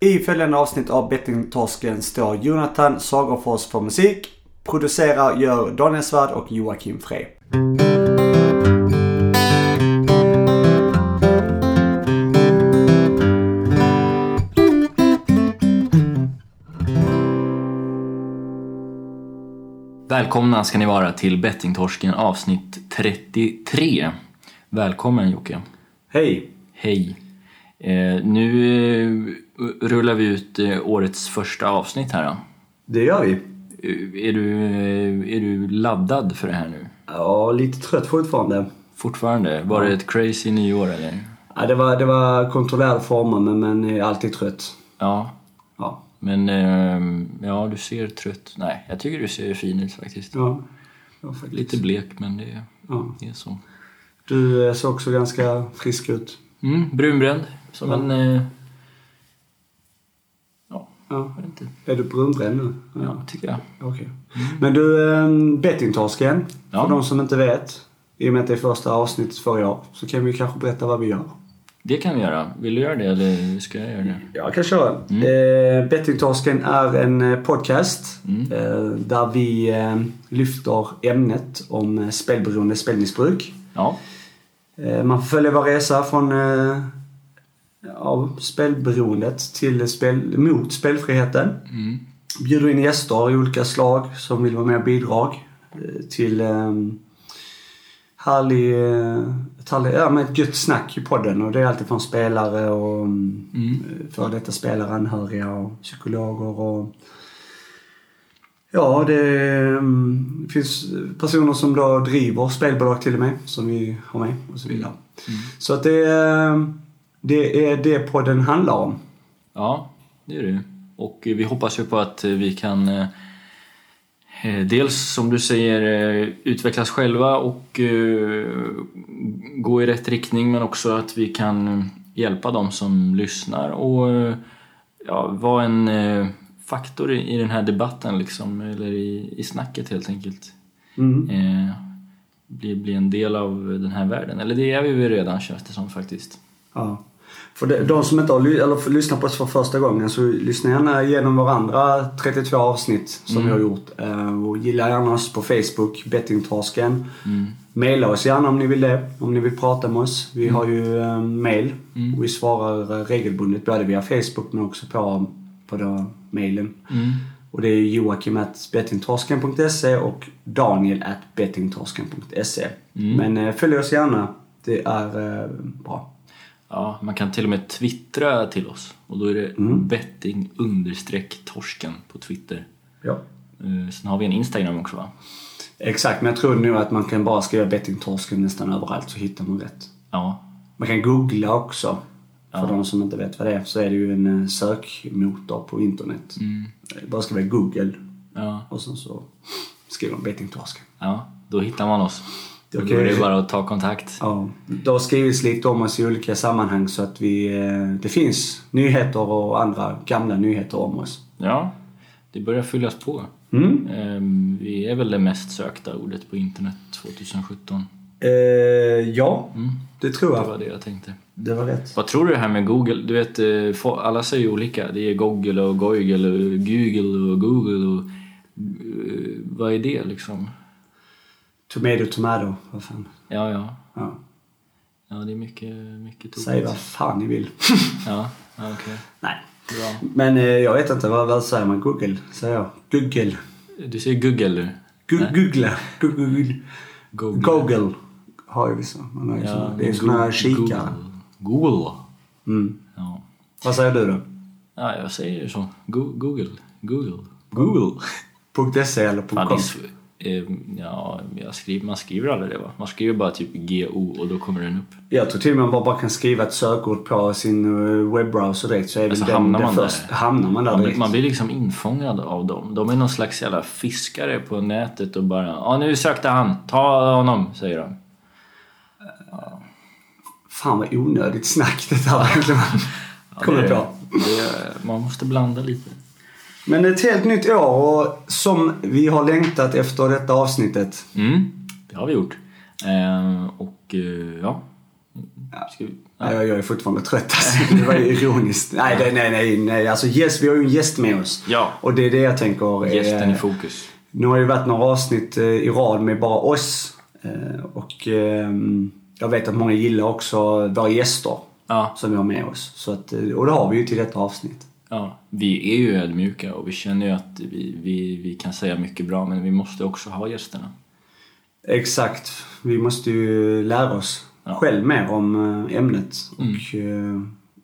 I följande avsnitt av Bettingtorsken står Jonathan Sagerfors för musik. Producerar gör Daniel Svärd och Joakim Frey. Välkomna ska ni vara till Bettingtorsken avsnitt 33. Välkommen Jocke. Hej! Hej. Eh, nu rullar vi ut eh, årets första avsnitt här. Då. Det gör vi. Eh, Är du, eh, är du laddad för det här nu? Ja, lite trött fortfarande. Fortfarande? Var det ett crazy nyår eller? Ja, det, var, det var kontrollerade former, men, men är alltid trött. Ja, Ja. men ja, du ser trött. Nej, jag tycker du ser fin ut faktiskt. Ja, ja faktiskt. Lite blek, men det, Ja. det är så. Du ser också ganska frisk ut. Mm, brunbränd, som en... Ja, Ja. jag. Är du brunbränd nu? Ja, tycker jag. Okej. Men du, ähm, bettingtorsken. Ja. För de som inte vet. I och med att det är första avsnittet för år. Så kan vi kanske berätta vad vi gör. Det kan vi göra. Vill du göra det eller ska jag göra det? Jag kan köra. Eh, bettingtorsken är en eh, podcast. Mm. Eh, där vi eh, lyfter ämnet om eh, spelberoende, spelmissbruk. Ja. Eh, man får följa vår resa från eh, ja, spelberoendet till spel, mot spelfriheten. Mm. bjuder in gäster i olika slag som vill vara med och bidra eh, till eh, härlig, eh, ett, härlig, ja, men ett gött snack i podden. Och det är alltid från spelare och mm. för detta spelare, anhöriga och psykologer och Ja, det mm, finns personer som då driver spelbolag till och med, som vi har med och så vidare. Så att det, eh, det är det podden handlar om. Ja, det är det. Och vi hoppas ju på att vi kan eh, eh, dels som du säger eh, utvecklas själva och eh, gå i rätt riktning men också att vi kan eh, hjälpa dem som lyssnar och eh, ja, vara en eh, faktor i, i den här debatten liksom, eller i, i snacket helt enkelt. Mm. Eh, bli, bli en del av den här världen. Eller det är vi väl redan känns det som faktiskt. Ja. För de, som inte har eller får lyssna på oss för första gången så lyssna gärna igenom våra andra 32 avsnitt som vi har gjort. Eh, och gilla gärna oss på Facebook, Bettingtorsken. Mm. Maila oss gärna om ni vill det. Om ni vill prata med oss. Vi har ju eh, mail. Och vi svarar eh, regelbundet både via Facebook men också på, på då, mailen. Mm. Och det är joakim.bettingtorsken.se och daniel.bettingtorsken.se. Men eh, följ oss gärna. Det är bra. Ja, man kan till och med twittra till oss och då är det betting understreck torsken på Twitter. Ja. Eh, Sen har vi en Instagram också va? Exakt, men jag tror nog att man kan bara skriva bettingtorsken nästan överallt så hittar man rätt. Ja, Man kan googla också. För Ja. de som inte vet vad det är så är det ju en eh, sökmotor på internet. Eh, Bara skriva google ja, och sen så skriver man bettingtorsken. ja. Då hittar man oss. Då Okej. är det bara att ta kontakt. Ja, det har skrivits lite om oss i olika sammanhang så att vi, eh, det finns nyheter och andra gamla nyheter om oss. Ja, det börjar fyllas på. Mm. Eh, Vi är väl det mest sökta ordet på internet 2017. Eh, ja, det tror Det jag. var det jag tänkte. Det var rätt. Vad tror du det här med Google? Du vet, eh, alla säger ju olika. Det är Google och Goigel och Google och Google och... Vad är det liksom? Tomato, tomato. Vad fan. Ja, ja. Ja. Ja, det är mycket, mycket tokigt. Säg vad fan ni vill. Ja, ja okej. Nej. Bra. Men eh, jag vet inte, vad, vad säger man? Google? Säger jag. Google. Du säger Google eller? Gu- Googla. Google. Google. Google. Har ju vissa. Man har ju såna, det är såna här kikare. Google. Google. Mm. Ja. Vad säger du då? ja, jag säger så. Go- Google. Google. Google. .se eller .com? Eh, ja, skriver, man skriver aldrig det va? Man skriver bara typ GO och då kommer den upp. Jag tror till och med man bara, kan skriva ett sökord på sin eh, webbrowser direkt så är Alltså, den hamnar man först. där? Hamnar man där Man direkt. man blir liksom infångad av dem. De är någon slags jävla fiskare på nätet och bara ja nu sökte han, ta honom, säger de. Fan vad onödigt snack det där verkligen. Kommer det, det, man måste blanda lite. Men ett helt nytt år och som vi har längtat efter detta avsnittet. Mm, det har vi gjort. Eh, och eh, ja, Ska vi, Ja. Jag, jag är fortfarande trött alltså. Det var ju ironiskt. Nej, det, nej, nej, nej. Alltså yes, vi har ju en gäst med oss. ja, Och det är det jag tänker. är- gästen i fokus. Nu har det ju varit några avsnitt eh, i rad med bara oss. Eh, Och ehm, jag vet att många gillar också våra gäster Ja, som vi har med oss. Så att, eh, och det har vi ju till detta avsnitt. Ja, vi är ju ödmjuka och vi känner ju att vi, vi, vi kan säga mycket bra men vi måste också ha gästerna. Exakt. Vi måste ju lära oss Ja. själv mer om eh, ämnet. Och, eh,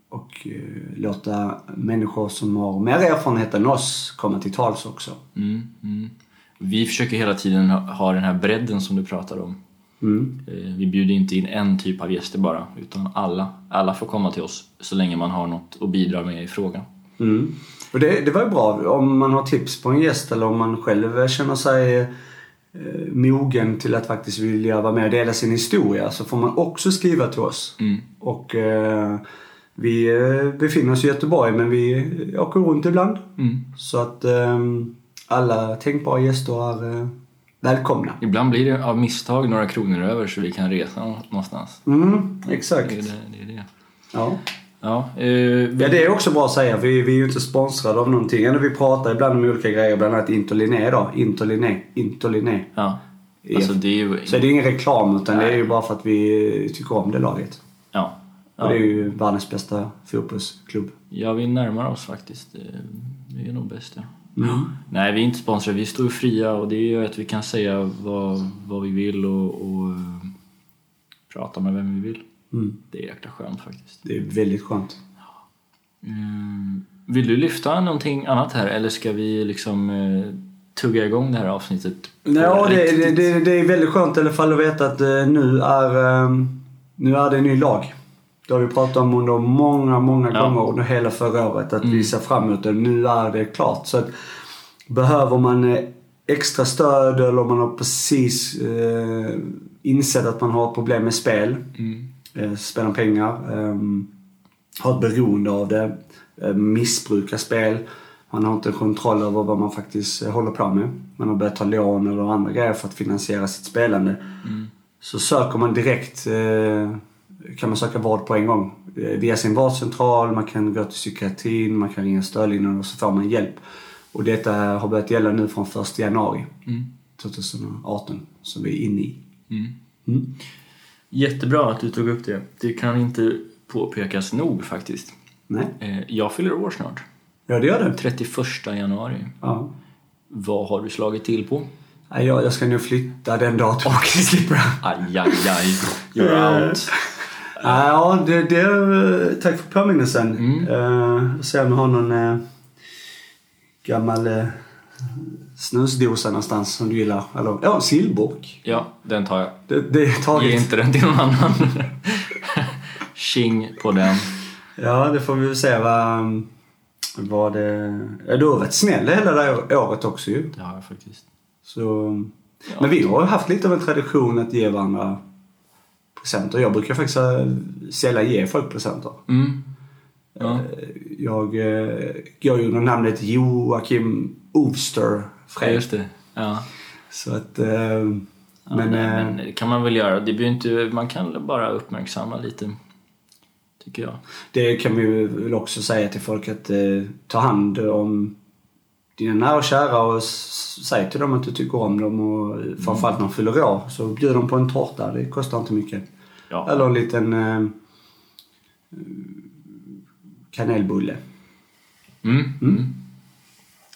och eh, låta människor som har mer erfarenhet än oss komma till tals också. Mm, mm. Vi försöker hela tiden ha, den här bredden som du pratar om. Mm. Vi bjuder inte in en typ av gäster bara, utan alla. Alla får komma till oss så länge man har något att bidra med i frågan. Mm. Och det, det var bra om man har tips på en gäst eller om man själv känner sig eh, mogen till att faktiskt vilja vara med och dela sin historia så får man också skriva till oss. Mm. Och eh, vi eh, befinner oss i Göteborg men vi åker runt ibland. Mm. Så att eh, alla tänkbara gäster är eh, välkomna. Ibland blir det av misstag några kronor över så vi kan resa nå- någonstans. Mm, exakt. Det är det. det, är det. Ja. Ja, eh, ja, det är också bra att säga. Vi, vi är ju inte sponsrade av någonting. Ändå vi pratar ibland om olika grejer. Bland annat Interliné då. Interliné. Interliné. ja. Alltså det är ju... Så det är ingen reklam utan det är Nej. ju bara för att vi tycker om det laget. Ja. Och det är Ja. ju världens bästa fotbollsklubb. ja, vi närmar oss faktiskt. Eh, Vi är nog bäst ja. Mm. Nej, vi är inte sponsrade. Vi står fria och det gör att vi kan säga vad, vad vi vill och, och eh, prata med vem vi vill. Mm. Det är jäkla skönt faktiskt. Det är väldigt skönt. Mm. Vill du lyfta någonting annat här eller ska vi liksom eh, tugga igång det här avsnittet? Ja, det, det, det, det är väldigt skönt i alla fall att veta att eh, nu är, eh, nu är det en ny lag. Det har vi pratat om under många, många Ja. gånger under hela förra året. Att Mm. vi ser fram emot det. Nu är det klart. Så att, behöver man eh, extra stöd eller om man har precis eh, insett att man har problem med spel. Mm. Eh, spela om pengar, eh, har ett beroende av det, eh, missbrukar spel. Man har inte kontroll över vad man faktiskt eh, håller på med. Man har börjat ta lån eller andra grejer för att finansiera sitt spelande. Mm. Så söker man direkt, kan man söka vård på en gång. Via sin vårdcentral, man kan gå till psykiatrin, man kan ringa stödlinjen och så får man hjälp. Och detta har börjat gälla nu från 1 januari Mm. 2018, som vi är inne i. Mm. Jättebra att du tog upp det. Det kan inte påpekas nog faktiskt. Nej, Eh, Jag fyller år snart. ja det gör det. 31 januari. Ja. Vad har du slagit till på? Jag, jag ska nog flytta den dagen och slipper Aj, aj, aj. You're out. Ja, det, det, tack för påminnelsen. Mm. Uh, se om jag har någon uh, gammal uh, snusdosa någonstans som du gillar. Eller ja, en sillburk. Ja, den tar jag. Det, det är Ge taget. inte den till någon annan. Tjing på den. Ja, det får vi väl se vad, vad det... Ja, du har varit snäll hela det här året också ju. Det har jag faktiskt. Så, Men vi har haft lite av en tradition att ge varandra presenter. Jag brukar faktiskt eh, sällan ge folk presenter. Mm. Ja. Jag eh, går ju under namnet Joakim Ovster ja, Fred. just det. Ja. Så att... Eh, Ja, men, nej, eh, men det kan man väl göra. Det blir inte, man kan bara uppmärksamma lite. Tycker jag. det kan vi väl också säga till folk att eh, ta hand om dina nära och kära och säg till dem att du tycker om dem och framförallt när de fyller år så bjud dem på en tårta. Det kostar inte mycket. Ja. Eller en liten eh, kanelbulle. Mm. Mm.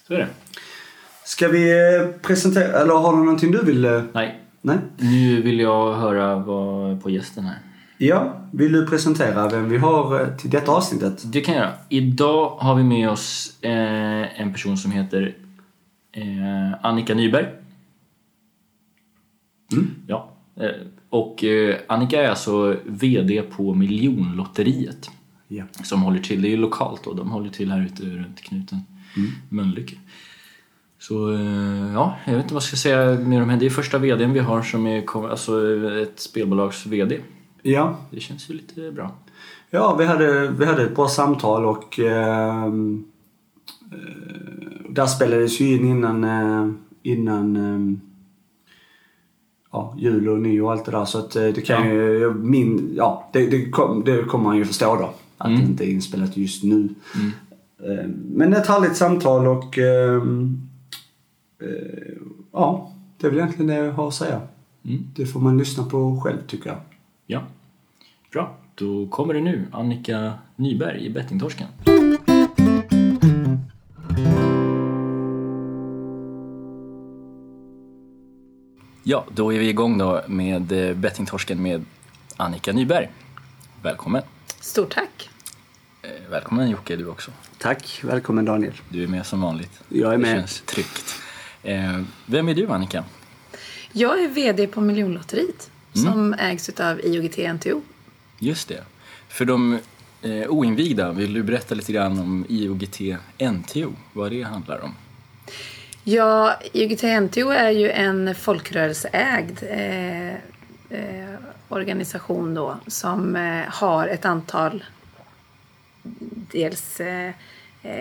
Så är det. Ska vi eh, presentera, eller har du någonting du vill? eh, Nej, Nej? nu vill jag höra vad på gästen här. Ja, vill du presentera vem vi har eh, till detta avsnittet? Det kan jag göra. Idag har vi med oss eh, en person som heter eh, Annika Nyberg. Mm. Ja. Eh, och Annika är alltså VD på Miljonlotteriet. Ja. Som håller till, det är ju lokalt då, de håller till här ute runt knuten. Mölnlycke. Så eh, ja, jag vet inte vad jag ska säga mer om henne. Det är första VDn vi har som är alltså ett spelbolags VD. Ja, Det känns ju lite bra. ja vi, hade, vi hade ett bra samtal och ehm, eh, där spelades ju in innan, eh, innan eh, ja, jul och nyår och allt det där. Så att eh, det kan ju, min, ja, det, det, kom, det kommer man ju förstå då. Att Mm. det inte är inspelat just nu. Eh, Men ett härligt samtal och ehm, eh, ja, det är väl egentligen det jag har att säga. Mm. Det får man lyssna på själv tycker jag. Ja. Bra. Då kommer det nu Annika Nyberg i Bettingtorsken. Ja, då är vi igång då med eh, Bettingtorsken med Annika Nyberg. Välkommen. Stort tack. Eh, Välkommen Jocke, du också. Tack, välkommen Daniel. Du är med som vanligt. Jag är med. Det känns tryggt. Eh, Vem är du Annika? Jag är VD på Miljonlotteriet Mm. som ägs av IOGT NTO. Just det. För de eh, oinvigda, vill du berätta lite grann om IOGT NTO? Vad det handlar om? Ja, IOGT NTO är ju en folkrörelseägd eh, eh, organisation då som eh, har ett antal dels eh,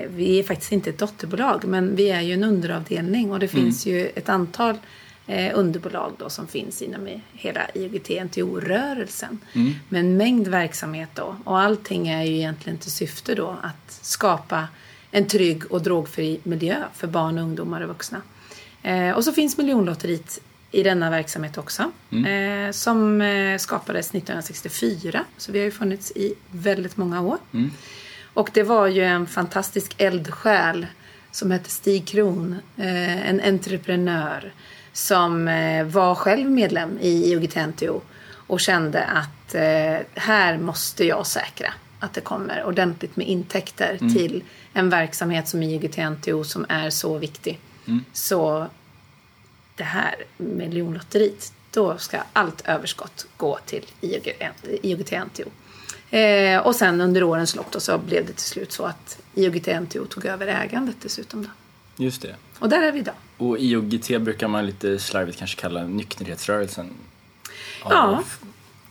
vi är faktiskt inte ett dotterbolag men vi är ju en underavdelning och det finns ju ett antal eh, underbolag då som finns inom hela IOGT-NTO-rörelsen. Med en mängd verksamhet då och allting är ju egentligen till syfte då att skapa en trygg och drogfri miljö för barn, ungdomar och vuxna. Eh, och så finns Miljonlotteriet i denna verksamhet också. Eh, som eh, skapades 1964. Så vi har ju funnits i väldigt många år. Och det var ju en fantastisk eldsjäl som hette Stig Kron. Eh, en entreprenör som eh, var själv medlem i IOGT-NTO och kände att eh, här måste jag säkra att det kommer ordentligt med intäkter till en verksamhet som IOGT-NTO som är så viktig. Så det här miljonlotteriet, då ska allt överskott gå till IOGT-NTO. Eh, och sen under årens lopp då så blev det till slut så att IOGT-NTO tog över ägandet dessutom. Då. Just det. Och där är vi idag. Och IOGT brukar man lite slarvigt kanske kalla nykterhetsrörelsen. Ja, jag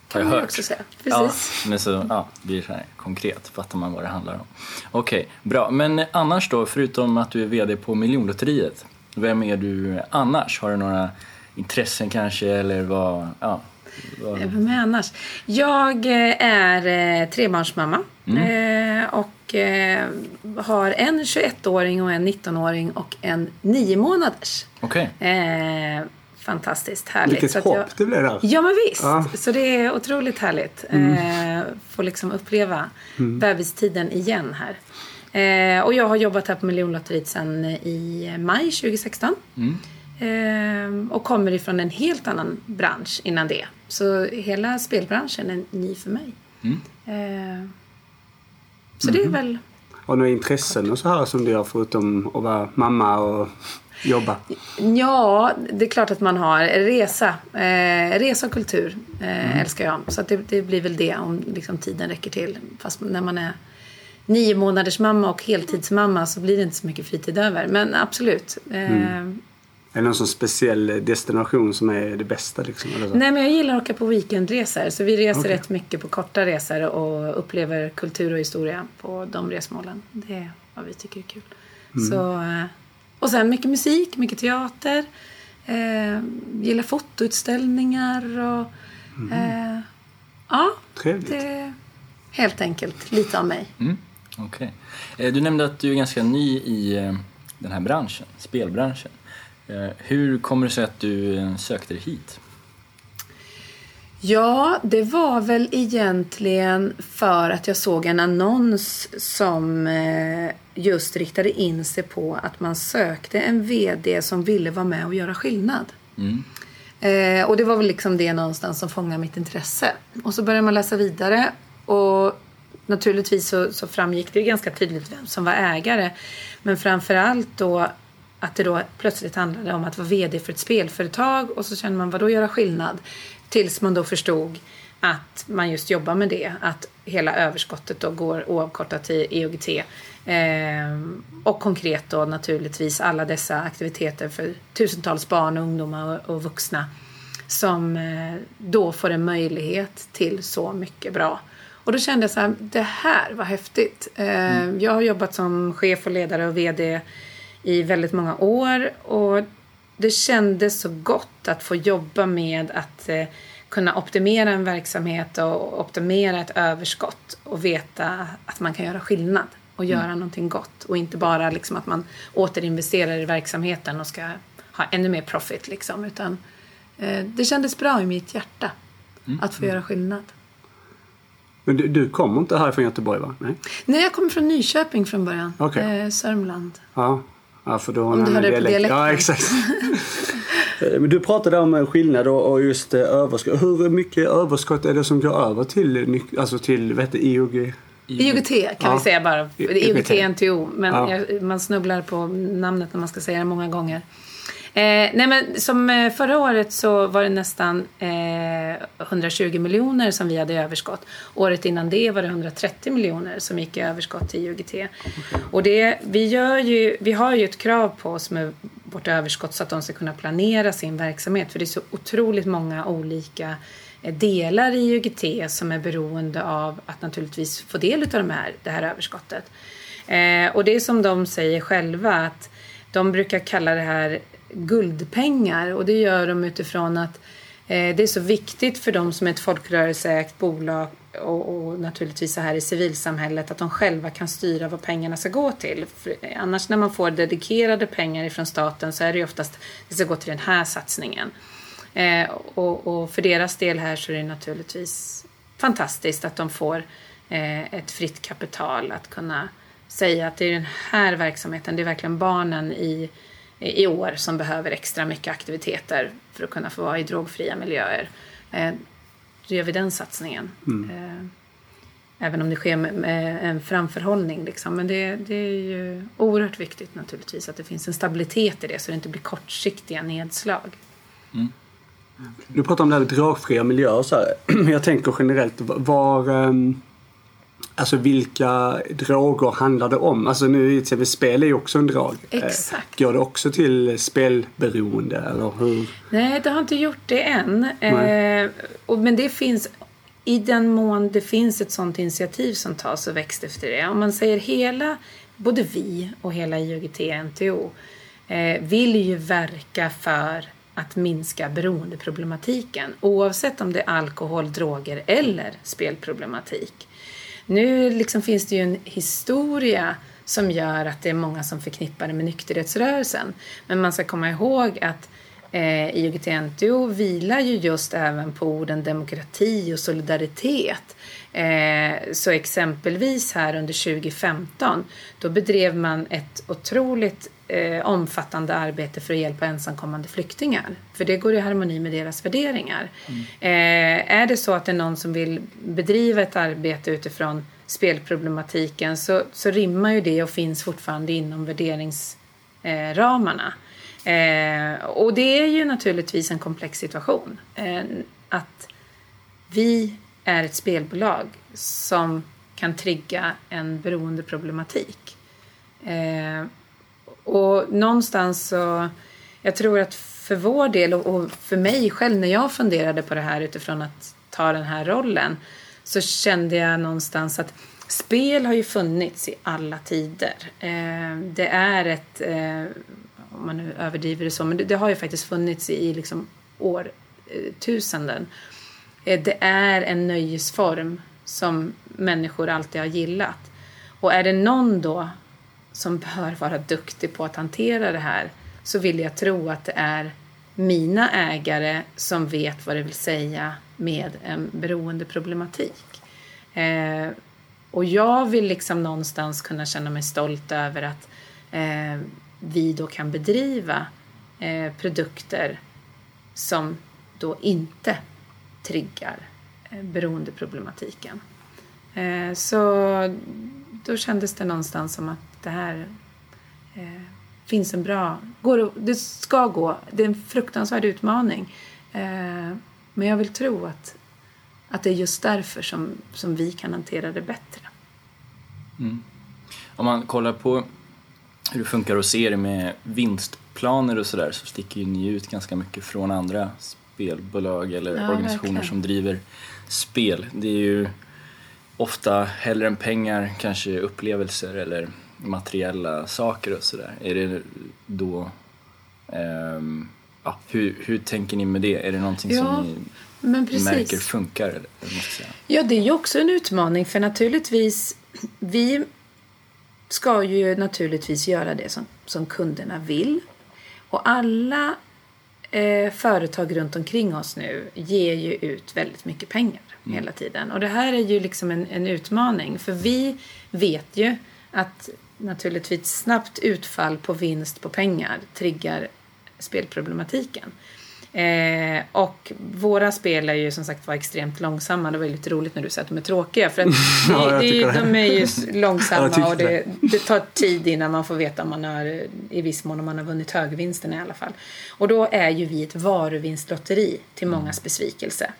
kan man hört. också säga. Ja, Precis. men så ja, det blir så här konkret, fattar man vad det handlar om. Okej, bra. Men annars då, förutom att du är VD på Miljonlotteriet, vem är du annars? Har du några intressen kanske eller vad? Ja, Vem är annars? Jag eh, är eh, trebarnsmamma. Mm. Eh, och eh, har en 21-åring och en 19-åring och en 9 månaders. Okej, Eh, fantastiskt härligt. Vilket Så att hopp jag- det blev där. Ja men visst. Ja. Så det är otroligt härligt. Eh, få liksom uppleva bebistiden igen här. Eh, och jag har jobbat här på Miljonlotteriet sedan i maj 2016. Eh, och kommer ifrån en helt annan bransch innan det. Så hela spelbranschen är ny för mig. Eh, så det är väl Har du några intressen och så här som du gör förutom att vara mamma och jobba? Ja, det är klart att man har. Resa, eh, resa och kultur eh, älskar jag. Så att det, det blir väl det om liksom, tiden räcker till. Fast när man är nio månaders mamma och heltidsmamma så blir det inte så mycket fritid över. Men absolut. Eh, Är det någon sån speciell destination som är det bästa liksom? Eller så? Nej, men jag gillar att åka på weekendresor. Så vi reser Okej. rätt mycket på korta resor och upplever kultur och historia på de resmålen. Det är vad vi tycker är kul. Så, eh, och sen mycket musik, mycket teater. Eh, gillar fotoutställningar och... Eh, ja, Trevligt. det är helt enkelt lite av mig. mm. okej. Eh, Du nämnde att du är ganska ny i eh, den här branschen, spelbranschen. Eh, Hur kommer det sig att du eh, sökte dig hit? Ja, det var väl egentligen för att jag såg en annons som eh, just riktade in sig på att man sökte en VD som ville vara med och göra skillnad. Mm. Eh, och det var väl liksom det någonstans som fångade mitt intresse. Och så började man läsa vidare och naturligtvis så, så framgick det ganska tydligt vem som var ägare. Men framförallt då att det då plötsligt handlade om att vara VD för ett spelföretag och så kände man vad då göra skillnad? Tills man då förstod att man just jobbar med det. Att hela överskottet då går oavkortat till EOGT. Eh, och konkret då naturligtvis alla dessa aktiviteter för tusentals barn, ungdomar och, och vuxna. Som eh, då får en möjlighet till så mycket bra. Och då kände jag så här, det här var häftigt. Eh, Jag har jobbat som chef och ledare och VD i väldigt många år. Och det kändes så gott att få jobba med att eh, kunna optimera en verksamhet och optimera ett överskott och veta att man kan göra skillnad och göra mm. någonting gott och inte bara liksom att man återinvesterar i verksamheten och ska ha ännu mer profit liksom utan eh, det kändes bra i mitt hjärta mm. att få mm. göra skillnad. Men du, du kommer inte härifrån Göteborg va? Nej, Nej jag kommer från Nyköping från början. Okay. Eh, Sörmland. Ja. Ja, för då Om du hörde på dialekten. Ja, exakt. Eh, men du pratade om skillnad och just eh, överskott. Hur mycket överskott är det som går över till, alltså till vet du, IOG? IOGT kan ja. vi säga bara. IOGT NTO. Men ja. man snubblar på namnet när man ska säga det många gånger. Eh, nej men som eh, förra året så var det nästan eh, 120 miljoner som vi hade i överskott. Året innan det var det 130 miljoner som gick i överskott till UGT. Och det, vi, gör ju, vi har ju ett krav på oss med vårt överskott så att de ska kunna planera sin verksamhet. För det är så otroligt många olika eh, delar i UGT som är beroende av att naturligtvis få del av de här, det här överskottet. Eh, och det är som de säger själva att de brukar kalla det här guldpengar och det gör de utifrån att eh, det är så viktigt för dem som är ett folkrörelseägt bolag och, och, naturligtvis så här i civilsamhället att de själva kan styra vad pengarna ska gå till. För eh, annars när man får dedikerade pengar ifrån staten så är det ju oftast det ska gå till den här satsningen. Eh, och, och, för deras del här så är det naturligtvis fantastiskt att de får eh, ett fritt kapital att kunna säga att det är den här verksamheten, det är verkligen barnen i i år som behöver extra mycket aktiviteter för att kunna få vara i drogfria miljöer. Eh, då gör vi den satsningen. Mm. Eh, även om det sker med, en framförhållning. Liksom. Men det, det, är ju oerhört viktigt naturligtvis att det finns en stabilitet i det så det inte blir kortsiktiga nedslag. Mm. Du pratar om det här med drogfria miljöer. Så här. Jag tänker generellt, var, um, Alltså vilka droger handlar det om? Alltså nu i till spel är ju också en drog. Eh, Exakt. Går det också till spelberoende eller hur? Nej, det har inte gjort det än. Eh, och, men det finns i den mån det finns ett sådant initiativ som tas och växt efter det. Om man säger hela, både vi och hela IOGT-NTO eh, vill ju verka för att minska beroendeproblematiken oavsett om det är alkohol, droger eller spelproblematik. Nu liksom finns det ju en historia som gör att det är många som förknippar det med nykterhetsrörelsen. Men man ska komma ihåg att eh, IOGT-NTO vilar ju just även på orden demokrati och solidaritet. Eh, så exempelvis här under 2015 då bedrev man ett otroligt eh, omfattande arbete för att hjälpa ensamkommande flyktingar. För det går i harmoni med deras värderingar. Mm. Eh, är det så att det är någon som vill bedriva ett arbete utifrån spelproblematiken så, så rimmar ju det och finns fortfarande inom värderingsramarna. Eh, och det är ju naturligtvis en komplex situation. Eh, att vi är ett spelbolag som kan trigga en beroendeproblematik. Eh, och någonstans så, jag tror att för vår del och för mig själv när jag funderade på det här utifrån att ta den här rollen så kände jag någonstans att spel har ju funnits i alla tider. Eh, det är ett, eh, om man nu överdriver det så, men det, har ju faktiskt funnits i liksom årtusenden. Eh, det är en nöjesform som människor alltid har gillat. Och är det någon då som bör vara duktig på att hantera det här så vill jag tro att det är mina ägare som vet vad det vill säga med en beroendeproblematik. Eh, och jag vill liksom någonstans kunna känna mig stolt över att eh, vi då kan bedriva eh, produkter som då inte triggar eh, beroendeproblematiken. Eh, så då kändes det någonstans som att det här eh, finns en bra... Går, det ska gå. Det är en fruktansvärd utmaning. Eh, men jag vill tro att, att det är just därför som, som vi kan hantera det bättre. Mm. Om man kollar på hur det funkar och ser med vinstplaner och sådär så sticker ju ni ut ganska mycket från andra spelbolag eller ja, organisationer verkligen. som driver spel. Det är ju ofta hellre än pengar kanske upplevelser eller materiella saker och sådär. Är det då Ehm, ja, hur, hur tänker ni med det? Är det någonting Ja, som ni märker funkar? Eller, eller måste jag säga? Ja, det är ju också en utmaning för naturligtvis, vi ska ju naturligtvis göra det som, som kunderna vill. Och alla eh, företag runt omkring oss nu ger ju ut väldigt mycket pengar hela tiden. Och det här är ju liksom en, en utmaning för vi vet ju att naturligtvis snabbt utfall på vinst på pengar triggar spelproblematiken. Eh, och våra spel är ju som sagt var extremt långsamma. Det var ju lite roligt när du sa att de är tråkiga. För att Ja, det, det, de är ju Ja, långsamma tycker och det, det tar tid innan man får veta om man har i viss mån om man har vunnit högvinsten i alla fall. Och då är ju vi ett varuvinstlotteri till mångas besvikelse.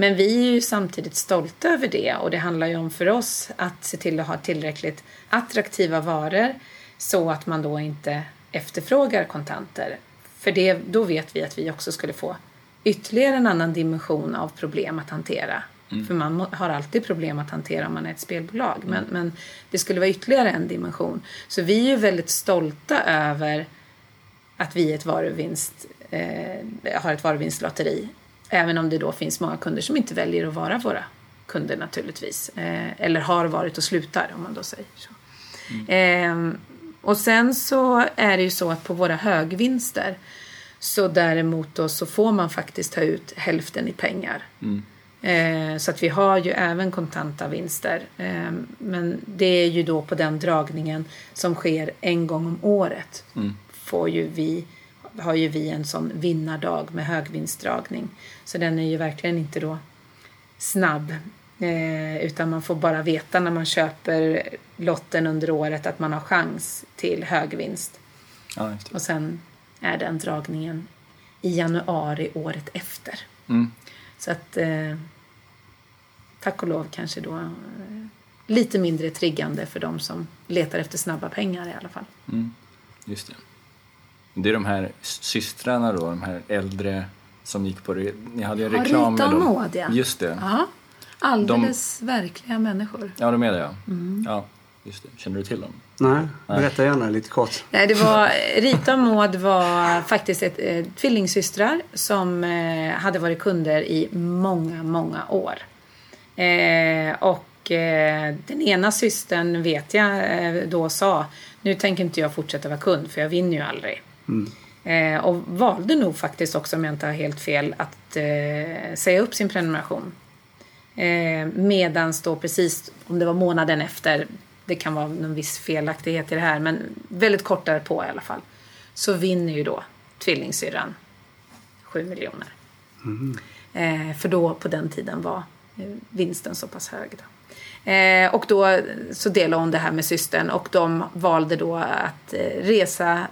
Men vi är ju samtidigt stolta över det och det handlar ju om för oss att se till att ha tillräckligt attraktiva varor så att man då inte efterfrågar kontanter. För det, då vet vi att vi också skulle få ytterligare en annan dimension av problem att hantera. För man har alltid problem att hantera om man är ett spelbolag. Men, men det skulle vara ytterligare en dimension. Så vi är ju väldigt stolta över att vi ett varuvinst, eh, har ett varuvinstlotteri. Även om det då finns många kunder som inte väljer att vara våra kunder naturligtvis. Eh, eller har varit och slutar om man då säger så. Eh, och sen så är det ju så att på våra högvinster så däremot då så får man faktiskt ta ut hälften i pengar. Eh, så att vi har ju även kontanta vinster. Eh, men det är ju då på den dragningen som sker en gång om året. Får ju vi, har ju vi en sån vinnardag med högvinstdragning. Så den är ju verkligen inte då snabb. Eh, utan man får bara veta när man köper lotten under året att man har chans till högvinst. Ja. Och sen är den dragningen i januari året efter. Mm. Så att eh, tack och lov kanske då eh, lite mindre triggande för de som letar efter snabba pengar i alla fall. Just det. Det är de här systrarna då, de här äldre som gick på. Ni hade ju reklam med dem. Maud, ja. Just det. Ja, alldeles verkliga människor. Ja, de är det ja. Mm. Ja, just det. Känner du till dem? Nej, berätta gärna lite kort. Nej, det var, Rita och Maud var faktiskt ett, eh, tvillingsystrar som eh, hade varit kunder i många, många år. Eh, och eh, den ena systern vet jag eh, då sa nu tänker inte jag fortsätta vara kund för jag vinner ju aldrig. Eh, och valde nog faktiskt också, om jag inte har helt fel, att eh, säga upp sin prenumeration. Eh, medans då precis, om det var månaden efter, det kan vara någon viss felaktighet i det här, men väldigt kort därpå i alla fall, så vinner ju då tvillingsyrran 7 miljoner. Eh, för då på den tiden var eh, vinsten så pass hög. Då. Eh, och då så delade hon det här med systern och de valde då att eh, resa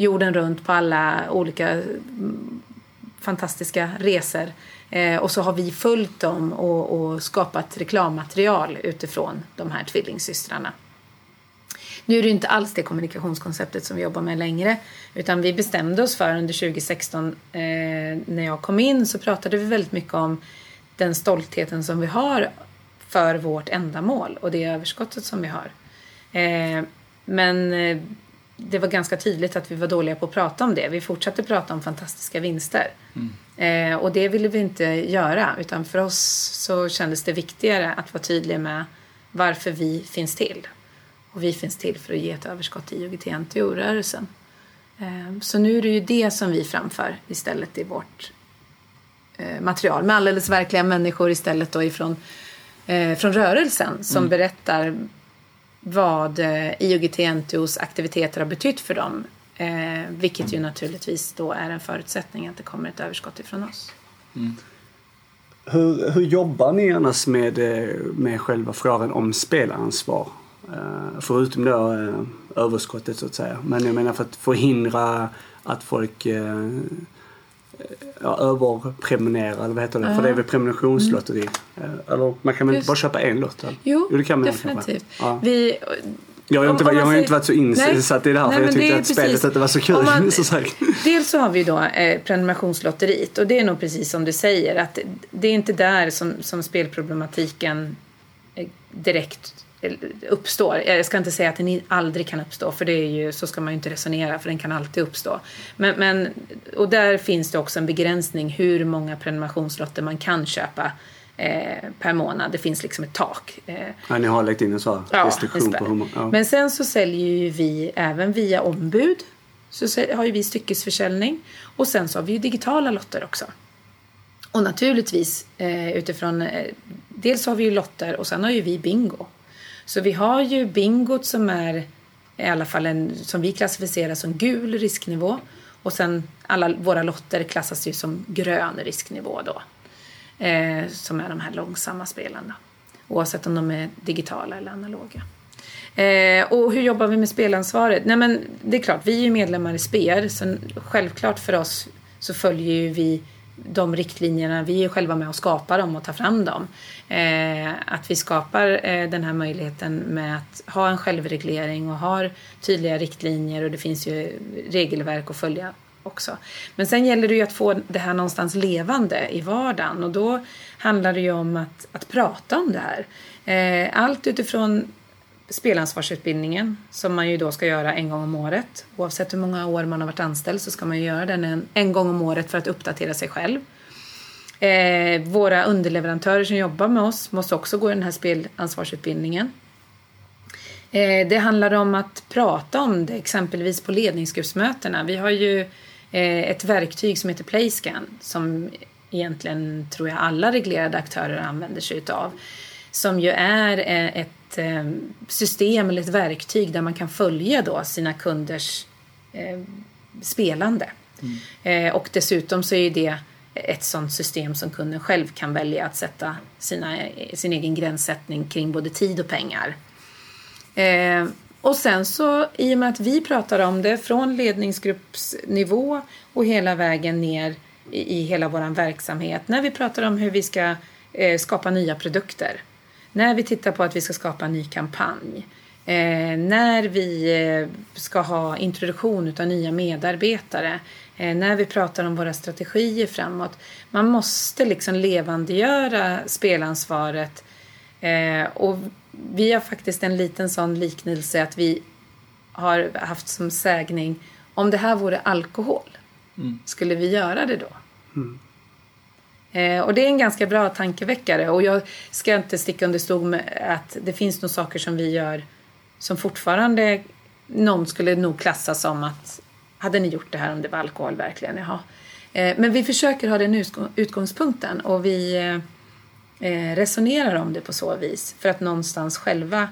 jorden runt på alla olika mm, fantastiska resor. Eh, och så har vi följt dem och, och skapat reklammaterial utifrån de här tvillingsystrarna. Nu är det inte alls det kommunikationskonceptet som vi jobbar med längre. Utan vi bestämde oss för under 2016 eh, när jag kom in så pratade vi väldigt mycket om den stoltheten som vi har för vårt ändamål och det överskottet som vi har. Eh, men eh, det var ganska tydligt att vi var dåliga på att prata om det. Vi fortsatte prata om fantastiska vinster. Eh, och det ville vi inte göra. Utan för oss så kändes det viktigare att vara tydliga med varför vi finns till. Och vi finns till för att ge ett överskott i UGT-NTO-rörelsen. Eh, så nu är det ju det som vi framför istället i vårt eh, material. Med alldeles verkliga människor istället då ifrån eh, från rörelsen som berättar vad eh, IOGT-NTOs aktiviteter har betytt för dem. Eh, vilket ju naturligtvis då är en förutsättning att det kommer ett överskott ifrån oss. Hur, hur jobbar ni annars med, eh, med själva frågan om spelansvar? Eh, Förutom då eh, överskottet så att säga. Men jag menar för att förhindra att folk eh, ja, överprenumererar, eller vad heter det? För det är väl prenumerationslotteri? Eh, Eller man kan väl Just. bara köpa en lott? Eller? Jo, det kan man definitivt. Ja. Vi, Jag har, Om- inte, om jag har säger- inte varit så insatt i det här Nej, för jag tyckte att spelet precis- att det var så kul. man- så. Dels så har vi då eh, prenumerationslotteriet och det är nog precis som du säger att det är inte där som, som spelproblematiken eh, direkt uppstår. Jag ska inte säga att den aldrig kan uppstå för det är ju, så ska man ju inte resonera för den kan alltid uppstå. Men, men, och där finns det också en begränsning hur många prenumerationslotter man kan köpa eh, per månad. Det finns liksom ett tak. Eh, ja, ni har lagt in en sån Ja, restriktion på hur många... Ja. Men sen så säljer ju vi även via ombud. Så har ju vi styckesförsäljning. Och sen så har vi ju digitala lotter också. Och naturligtvis eh, utifrån, eh, dels har vi ju lotter och sen har ju vi bingo. Så vi har ju bingot som är i alla fall en, som vi klassificerar som gul risknivå. Och sen alla våra lotter klassas ju som grön risknivå då. Eh, som är de här långsamma spelen då. Oavsett om de är digitala eller analoga. Eh, och hur jobbar vi med spelansvaret? Nej men det är klart, vi är ju medlemmar i SPER så självklart för oss så följer ju vi de riktlinjerna, vi är själva med och skapar dem och tar fram dem. Eh, att vi skapar eh, den här möjligheten med att ha en självreglering och har tydliga riktlinjer och det finns ju regelverk att följa också. Men sen gäller det ju att få det här någonstans levande i vardagen och då handlar det ju om att, att prata om det här. Eh, allt utifrån spelansvarsutbildningen som man ju då ska göra en gång om året. Oavsett hur många år man har varit anställd så ska man ju göra den en, en gång om året för att uppdatera sig själv. Eh, våra underleverantörer som jobbar med oss måste också gå den här spelansvarsutbildningen. Eh, det handlar om att prata om det exempelvis på ledningsgruppsmötena. Vi har ju eh, ett verktyg som heter Playscan som egentligen tror jag alla reglerade aktörer använder sig utav. Som ju är eh, ett eh, system eller ett verktyg där man kan följa då sina kunders eh, spelande. Eh, och dessutom så är det ett sånt system som kunden själv kan välja att sätta sina, sin egen gränssättning kring både tid och pengar. Eh, och sen så i och med att vi pratar om det från ledningsgruppsnivå och hela vägen ner i, i hela vår verksamhet. När vi pratar om hur vi ska eh, skapa nya produkter. När vi tittar på att vi ska skapa en ny kampanj. Eh, när vi eh, ska ha introduktion av nya medarbetare. Eh, när vi pratar om våra strategier framåt. Man måste liksom levandegöra spelansvaret. Eh, och vi har faktiskt en liten sån liknelse att vi har haft som sägning om det här vore alkohol, skulle vi göra det då? Eh, och det är en ganska bra tankeväckare och jag ska inte sticka under stol med att det finns nog saker som vi gör som fortfarande någon skulle nog klassa som att hade ni gjort det här om det var alkohol verkligen? Jaha. Eh, men vi försöker ha den utgångspunkten och vi eh, eh, resonerar om det på så vis för att någonstans själva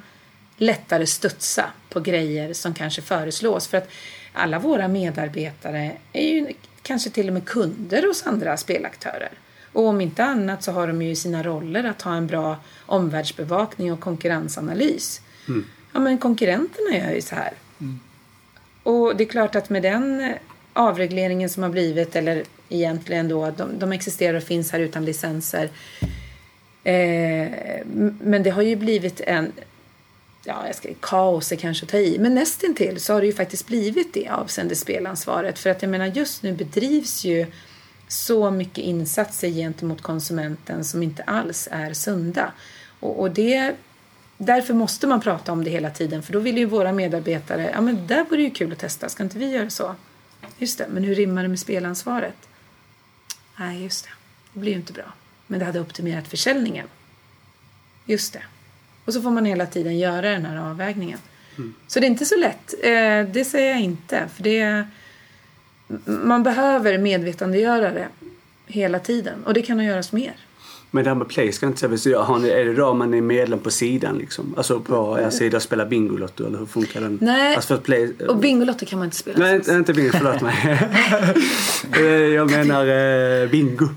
lättare studsa på grejer som kanske föreslås. För att alla våra medarbetare är ju kanske till och med kunder hos andra spelaktörer. Och om inte annat så har de ju i sina roller att ha en bra omvärldsbevakning och konkurrensanalys. Ja men konkurrenterna gör ju så här. Och det är klart att med den eh, avregleringen som har blivit, eller egentligen då, de, de existerar och finns här utan licenser. Eh, men det har ju blivit en, ja, jag ska, kaos är kanske att ta i, men nästintill så har det ju faktiskt blivit det avseende spelansvaret. För att jag menar just nu bedrivs ju så mycket insatser gentemot konsumenten som inte alls är sunda. Och, och det, därför måste man prata om det hela tiden för då vill ju våra medarbetare, ja men där vore ju kul att testa, ska inte vi göra så? Just det, men hur rimmar det med spelansvaret? Nej, just det, det blir ju inte bra. Men det hade optimerat försäljningen. Just det. Och så får man hela tiden göra den här avvägningen. Så det är inte så lätt, eh, det säger jag inte. För det, man behöver medvetandegöra det hela tiden och det kan göras mer. Men det här med play ska inte säga. Så har ni, är det då man är medlem på sidan liksom? Alltså på er sida och spelar Bingolotto eller hur funkar den? Nej. Alltså play... Och Bingolotter kan man inte spela. Nej, inte, inte bingo, förlåt mig. Eh, jag menar eh, bingo.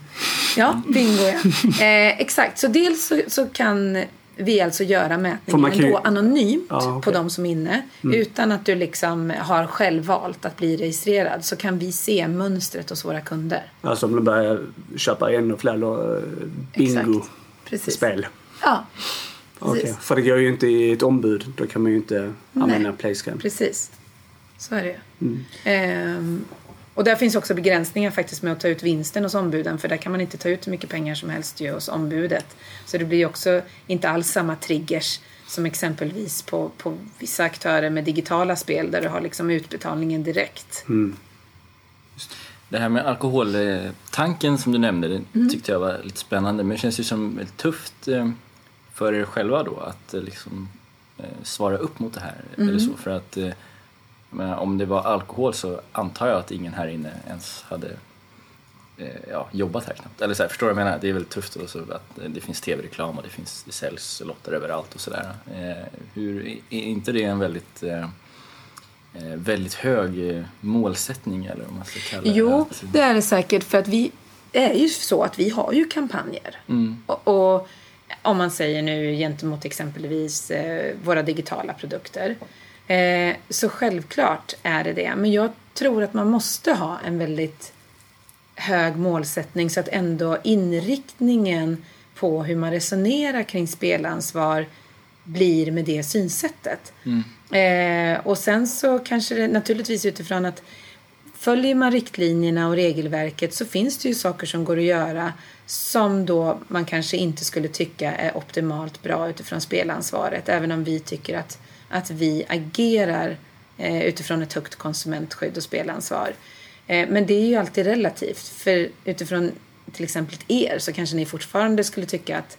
Ja, bingo ja. Eh, exakt, så dels så, så kan vi alltså göra mätningen ju- då anonymt Ja, okej. på de som är inne. Utan att du liksom har själv valt att bli registrerad så kan vi se mönstret hos våra kunder. Alltså om de börjar köpa ännu fler eh, bingo-spel. Ja, precis. För det går ju inte i ett ombud. Då kan man ju inte använda playscan. Precis. Så är det ju. Mm. Ehm, och där finns också begränsningar faktiskt med att ta ut vinsten hos ombuden för där kan man inte ta ut hur mycket pengar som helst ju hos ombudet. Så det blir också inte alls samma triggers som exempelvis på, på vissa aktörer med digitala spel där du har liksom utbetalningen direkt. Mm. Det här med alkoholtanken som du nämnde, det mm. tyckte jag var lite spännande. Men det känns ju som väldigt tufft eh, för er själva då att eh, liksom eh, svara upp mot det här. Mm. Eller så, för att men om det var alkohol så antar jag att ingen här inne ens hade ja, jobbat här knappt. Eller så här, förstår du vad jag menar? Det är väldigt tufft och så att det finns tv-reklam och det, finns, det säljs lotter överallt och sådär. hur, är inte det en väldigt Eh, väldigt hög eh, målsättning eller vad man ska kalla det. Jo, det är det säkert för att vi är ju så att vi har ju kampanjer. Mm. Och, och, om man säger nu gentemot exempelvis eh, våra digitala produkter. Eh, så självklart är det det. Men jag tror att man måste ha en väldigt hög målsättning så att ändå inriktningen på hur man resonerar kring spelansvar blir med det synsättet. Mm. Eh, och sen så kanske det naturligtvis utifrån att följer man riktlinjerna och regelverket så finns det ju saker som går att göra som då man kanske inte skulle tycka är optimalt bra utifrån spelansvaret. Även om vi tycker att, att vi agerar eh, utifrån ett högt konsumentskydd och spelansvar. Eh, men det är ju alltid relativt. För utifrån till exempel er så kanske ni fortfarande skulle tycka att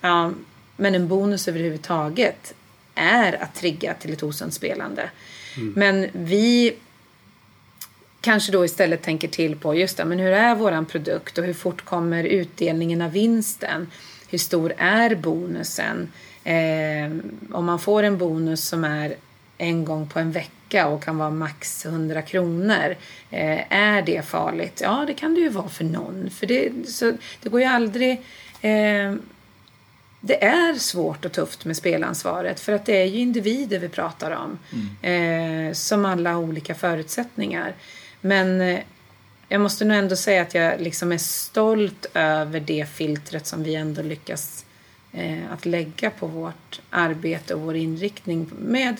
ja, men en bonus överhuvudtaget är att trigga till ett osunt spelande. Mm. Men vi kanske då istället tänker till på just det, men hur är våran produkt och hur fort kommer utdelningen av vinsten? Hur stor är bonusen? Eh, om man får en bonus som är en gång på en vecka och kan vara max 100 kronor. Eh, är det farligt? Ja, det kan det ju vara för någon. För det, så, det går ju aldrig eh, det är svårt och tufft med spelansvaret för att det är ju individer vi pratar om. Mm. Eh, som alla har olika förutsättningar. Men eh, jag måste nog ändå säga att jag liksom är stolt över det filtret som vi ändå lyckas att lägga på vårt arbete och vår inriktning med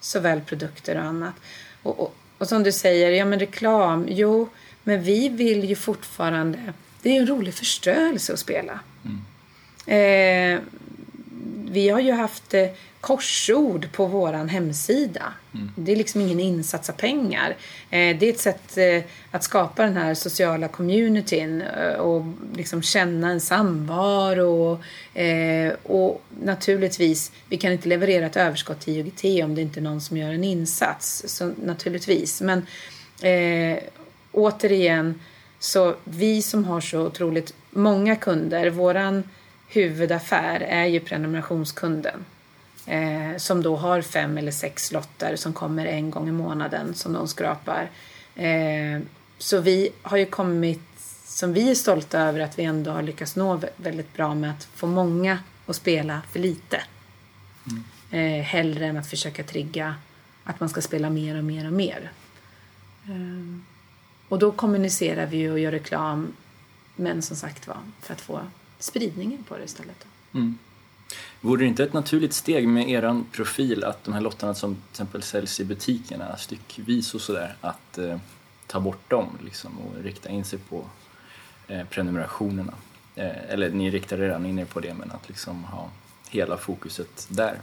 såväl produkter och annat. Och, och, och som du säger, ja men reklam, jo, men vi vill ju fortfarande, det är ju en rolig förströelse att spela. Mm. Eh, vi har ju haft eh, korsord på våran hemsida. Mm. Det är liksom ingen insats av pengar. Eh, det är ett sätt eh, att skapa den här sociala communityn eh, och liksom känna en samvaro. Och naturligtvis, vi kan inte leverera ett överskott till IOGT om det inte är någon som gör en insats. Så naturligtvis. Men återigen, så vi som har så otroligt många kunder, våran huvudaffär är ju prenumerationskunden. Eh, som då har fem eller sex lotter som kommer en gång i månaden som de skrapar. Eh, så vi har ju kommit, som vi är stolta över, att vi ändå har lyckats nå väldigt bra med att få många att spela för lite. Mm. Eh, hellre än att försöka trigga att man ska spela mer och mer och mer. Eh, och då kommunicerar vi och gör reklam, men som sagt var, för att få spridningen på det istället. Mm. Vore det inte ett naturligt steg med er profil att de här lottarna som till exempel säljs i butikerna styckvis och sådär, att eh, ta bort dem liksom, och rikta in sig på eh, prenumerationerna? Eh, eller ni riktar redan in er på det, men att liksom ha hela fokuset där.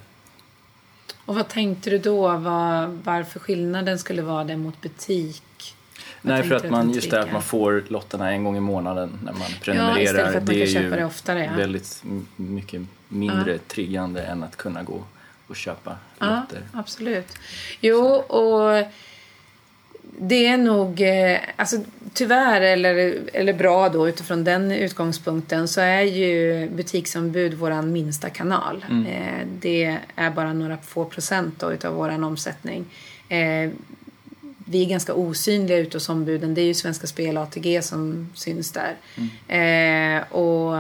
Och vad tänkte du då? Var, varför skillnaden skulle vara det mot butik? Nej, för att man, just det att man får lotterna en gång i månaden när man prenumererar. Ja, istället för att man det kan köpa det oftare. Ja. väldigt mycket mindre ja. triggande än att kunna gå och köpa ja, lotter. Absolut. Jo, och det är nog, eh, alltså tyvärr eller, eller bra då utifrån den utgångspunkten så är ju butiksombud våran minsta kanal. Mm. Eh, det är bara några få procent då utav våran omsättning. Eh, vi är ganska osynliga ute hos ombuden. Det är ju Svenska Spel ATG som syns där. Mm. Eh, och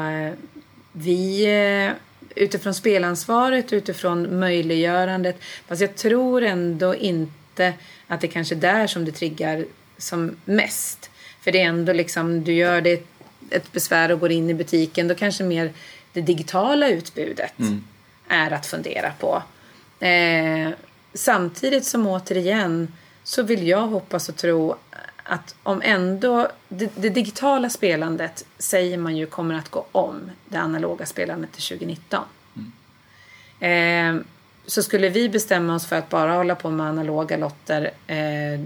vi eh, utifrån spelansvaret, utifrån möjliggörandet. Fast jag tror ändå inte att det kanske är där som det triggar som mest. För det är ändå liksom, du gör det ett besvär och går in i butiken. Då kanske mer det digitala utbudet mm. är att fundera på. Eh, samtidigt som återigen så vill jag hoppas och tro att om ändå det, det, digitala spelandet säger man ju kommer att gå om det analoga spelandet till 2019. Mm. Eh, så skulle vi bestämma oss för att bara hålla på med analoga lotter eh,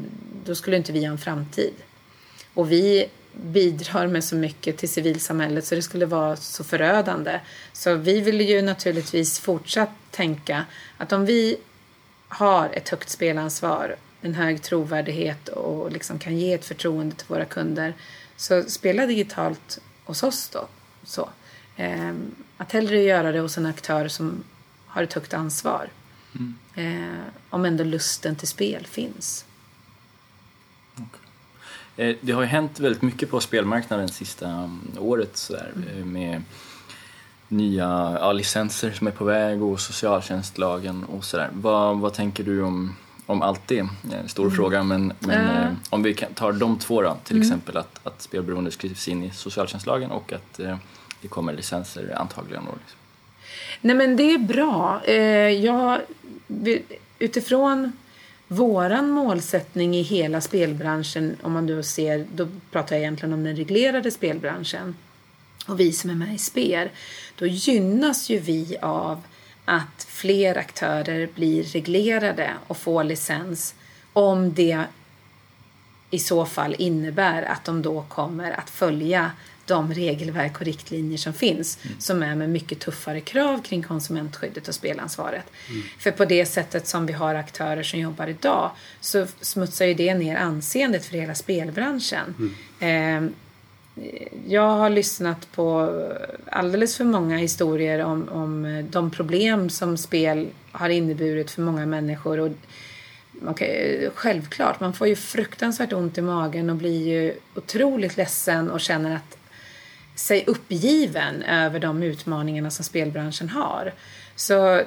då skulle inte vi ha en framtid. Och vi bidrar med så mycket till civilsamhället så det skulle vara så förödande. Så vi vill ju naturligtvis fortsatt tänka att om vi har ett högt spelansvar, en hög trovärdighet och liksom kan ge ett förtroende till våra kunder så spela digitalt hos oss då. Så. Eh, att hellre göra det hos en aktör som har ett högt ansvar. Mm. Eh, om ändå lusten till spel finns. Eh, det har ju hänt väldigt mycket på spelmarknaden sista um, året sådär, mm. Eh, med nya ja, licenser som är på väg och socialtjänstlagen och sådär. Vad, vad tänker du om, om allt det? En stor mm. fråga men, men äh. om vi tar de två då, till mm. exempel att, att spelberoende skrivs in i socialtjänstlagen och att eh, det kommer licenser antagligen. Då, liksom. Nej men det är bra. Eh, jag, utifrån Våran målsättning i hela spelbranschen, om man då ser, då pratar jag egentligen om den reglerade spelbranschen och vi som är med i spel, då gynnas ju vi av att fler aktörer blir reglerade och får licens om det i så fall innebär att de då kommer att följa de regelverk och riktlinjer som finns mm. som är med mycket tuffare krav kring konsumentskyddet och spelansvaret. Mm. För på det sättet som vi har aktörer som jobbar idag så smutsar ju det ner anseendet för hela spelbranschen. Mm. Eh, jag har lyssnat på alldeles för många historier om, om de problem som spel har inneburit för många människor. Och okay, självklart, man får ju fruktansvärt ont i magen och blir ju otroligt ledsen och känner att sig uppgiven över de utmaningarna som spelbranschen har. Så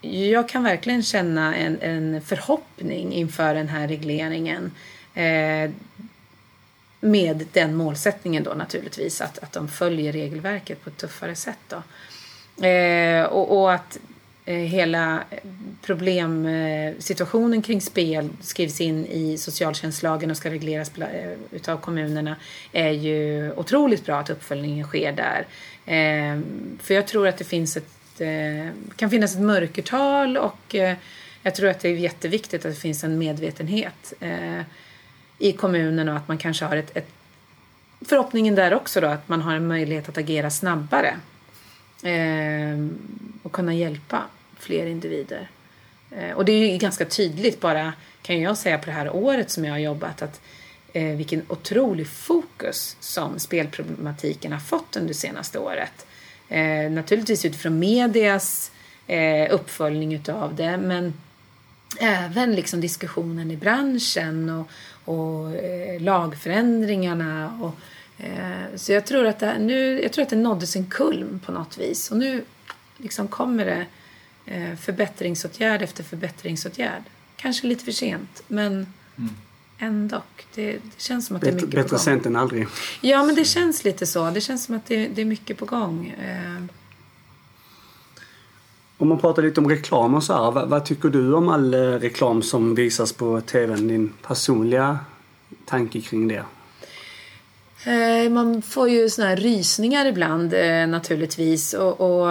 jag kan verkligen känna en, en förhoppning inför den här regleringen. Eh, med den målsättningen då naturligtvis att, att de följer regelverket på ett tuffare sätt. Då. Eh, och, och, att Eh, hela problemsituationen eh, kring spel skrivs in i socialtjänstlagen och ska regleras eh, utav kommunerna är ju otroligt bra att uppföljningen sker där. Eh, för jag tror att det finns ett, eh, kan finnas ett mörkertal och eh, jag tror att det är jätteviktigt att det finns en medvetenhet i kommunen och att man kanske har ett, ett förhoppningen där också då att man har en möjlighet att agera snabbare ehm, och kunna hjälpa fler individer. Eh, och det är ju ganska tydligt bara, kan jag säga, på det här året som jag har jobbat att eh, vilken otrolig fokus som spelproblematiken har fått under det senaste året. Eh, naturligtvis utifrån medias eh, uppföljning utav det men även liksom diskussionen i branschen och, och eh, lagförändringarna. Och, eh, så jag tror, att det, nu, jag tror att det nådde sin kulm på något vis och nu liksom kommer det eh, förbättringsåtgärd efter förbättringsåtgärd. Kanske lite för sent, men mm. ändå. Det, det, känns som att bättre, det är mycket bättre på gång. sent än aldrig. Ja, men det känns lite så. Det känns som att det, det är mycket på gång. Eh. Om man pratar lite om reklam och så här, vad, vad, tycker du om all eh, reklam som visas på TVn? Din personliga tanke kring det? Eh, man får ju såna här rysningar ibland eh, naturligtvis och, och,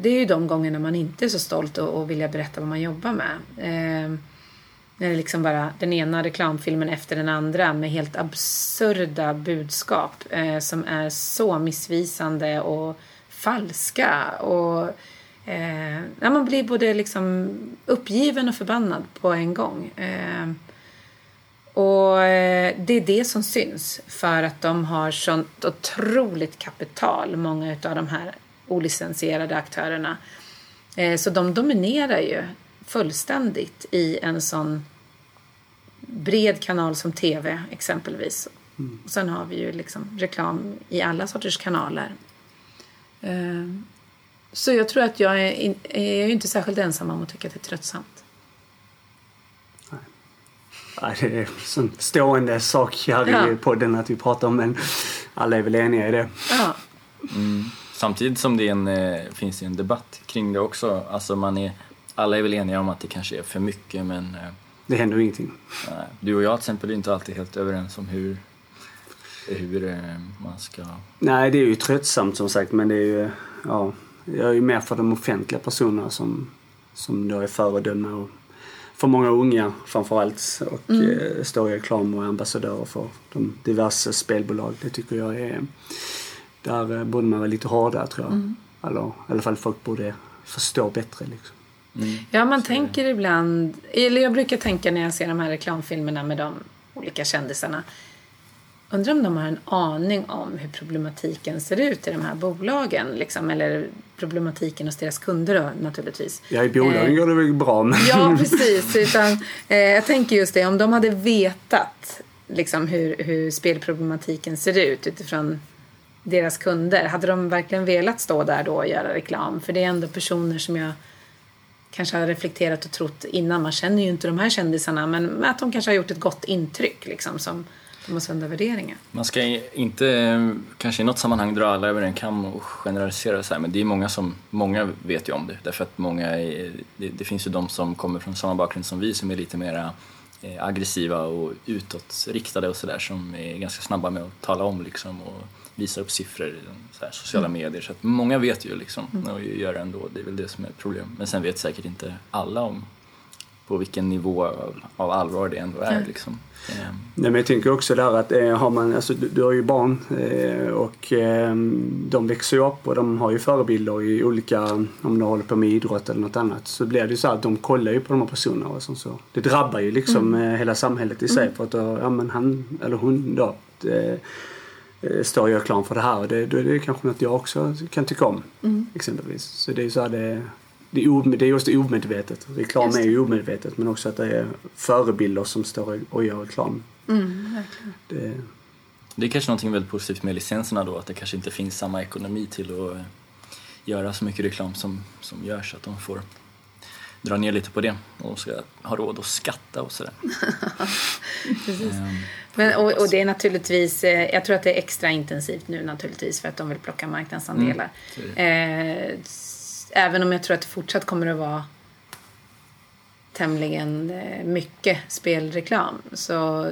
det är ju de gångerna man inte är så stolt och, och vill berätta vad man jobbar med. Eh, när det är liksom bara den ena reklamfilmen efter den andra med helt absurda budskap eh, som är så missvisande och falska. Och, eh, ja, man blir både liksom uppgiven och förbannad på en gång. Eh, och eh, det är det som syns för att de har sånt otroligt kapital, många av de här olicensierade aktörerna. Eh, så de dominerar ju fullständigt i en sån bred kanal som TV exempelvis. Mm. Och sen har vi ju liksom reklam i alla sorters kanaler. Så jag tror att jag är, är inte särskilt ensam om att tycka att det är tröttsamt. Ja, det är en stående sak här ja. i podden att vi pratar om men alla är väl eniga i det. Ja. Mm. Samtidigt som det en, eh, finns en debatt kring det också. Alltså man är, alla är väl eniga om att det kanske är för mycket men eh, det händer ju ingenting. Nej, Du och jag till exempel är inte alltid helt överens om hur, hur eh, man ska... Nej, det är ju tröttsamt som sagt men det är ju, ja, jag är ju mer för de offentliga personerna som, som då är föredöme och för många unga framförallt och mm. står i reklam och är ambassadörer för de diverse spelbolag. Det tycker jag är, där borde man vara lite hårdare tror jag. Mm. Eller i alla fall folk borde förstå bättre liksom. Mm. Ja, man Så. tänker ibland, eller jag brukar tänka när jag ser de här reklamfilmerna med de olika kändisarna. Undrar om de har en aning om hur problematiken ser ut i de här bolagen. Liksom, eller problematiken hos deras kunder då, naturligtvis. Ja, i bolagen eh, går det väl bra. Men... Ja, precis. Utan, eh, jag tänker just det, om de hade vetat liksom, hur, hur spelproblematiken ser ut utifrån deras kunder. Hade de verkligen velat stå där då och göra reklam? För det är ändå personer som jag kanske har reflekterat och trott innan. Man känner ju inte de här kändisarna men att de kanske har gjort ett gott intryck liksom som de har sunda värderingar. Man ska inte kanske i något sammanhang dra alla över en kam och generalisera så här, men det är många som, många vet ju om det därför att många är, det, det, finns ju de som kommer från samma bakgrund som vi som är lite mera eh, aggressiva och utåtriktade och sådär som är ganska snabba med att tala om liksom och visa upp siffror i här, sociala mm. medier. Så att många vet ju liksom mm. och gör det ändå. Det är väl det som är ett problem. Men sen vet säkert inte alla om på vilken nivå av, av allvar det ändå är. Mm. Liksom. Mm. Nej, men jag tänker också där att eh, har man, alltså, du, du har ju barn eh, och eh, de växer ju upp och de har ju förebilder i olika, om de håller på med idrott eller något annat. Så blir det ju så att de kollar ju på de här personerna och så. Det drabbar ju liksom mm. Eh, hela samhället i sig mm. för att då, ja men han eller hon då eh, Eh, står gör reklam för det här och det, då är det kanske något jag också kan tycka om. Mm. Exempelvis. Så det är så här det, det, är, det är just omedvetet. Reklam är ju omedvetet men också att det är förebilder som står och gör reklam. Mm, det, det är kanske någonting väldigt positivt med licenserna då att det kanske inte finns samma ekonomi till att eh, göra så mycket reklam som, som görs. Att de får dra ner lite på det och ska ha råd att skatta och sådär. Um, Men, och, och, det är naturligtvis, eh, jag tror att det är extra intensivt nu naturligtvis för att de vill plocka marknadsandelar. Mm, även om jag tror att det fortsatt kommer att vara tämligen eh, mycket spelreklam så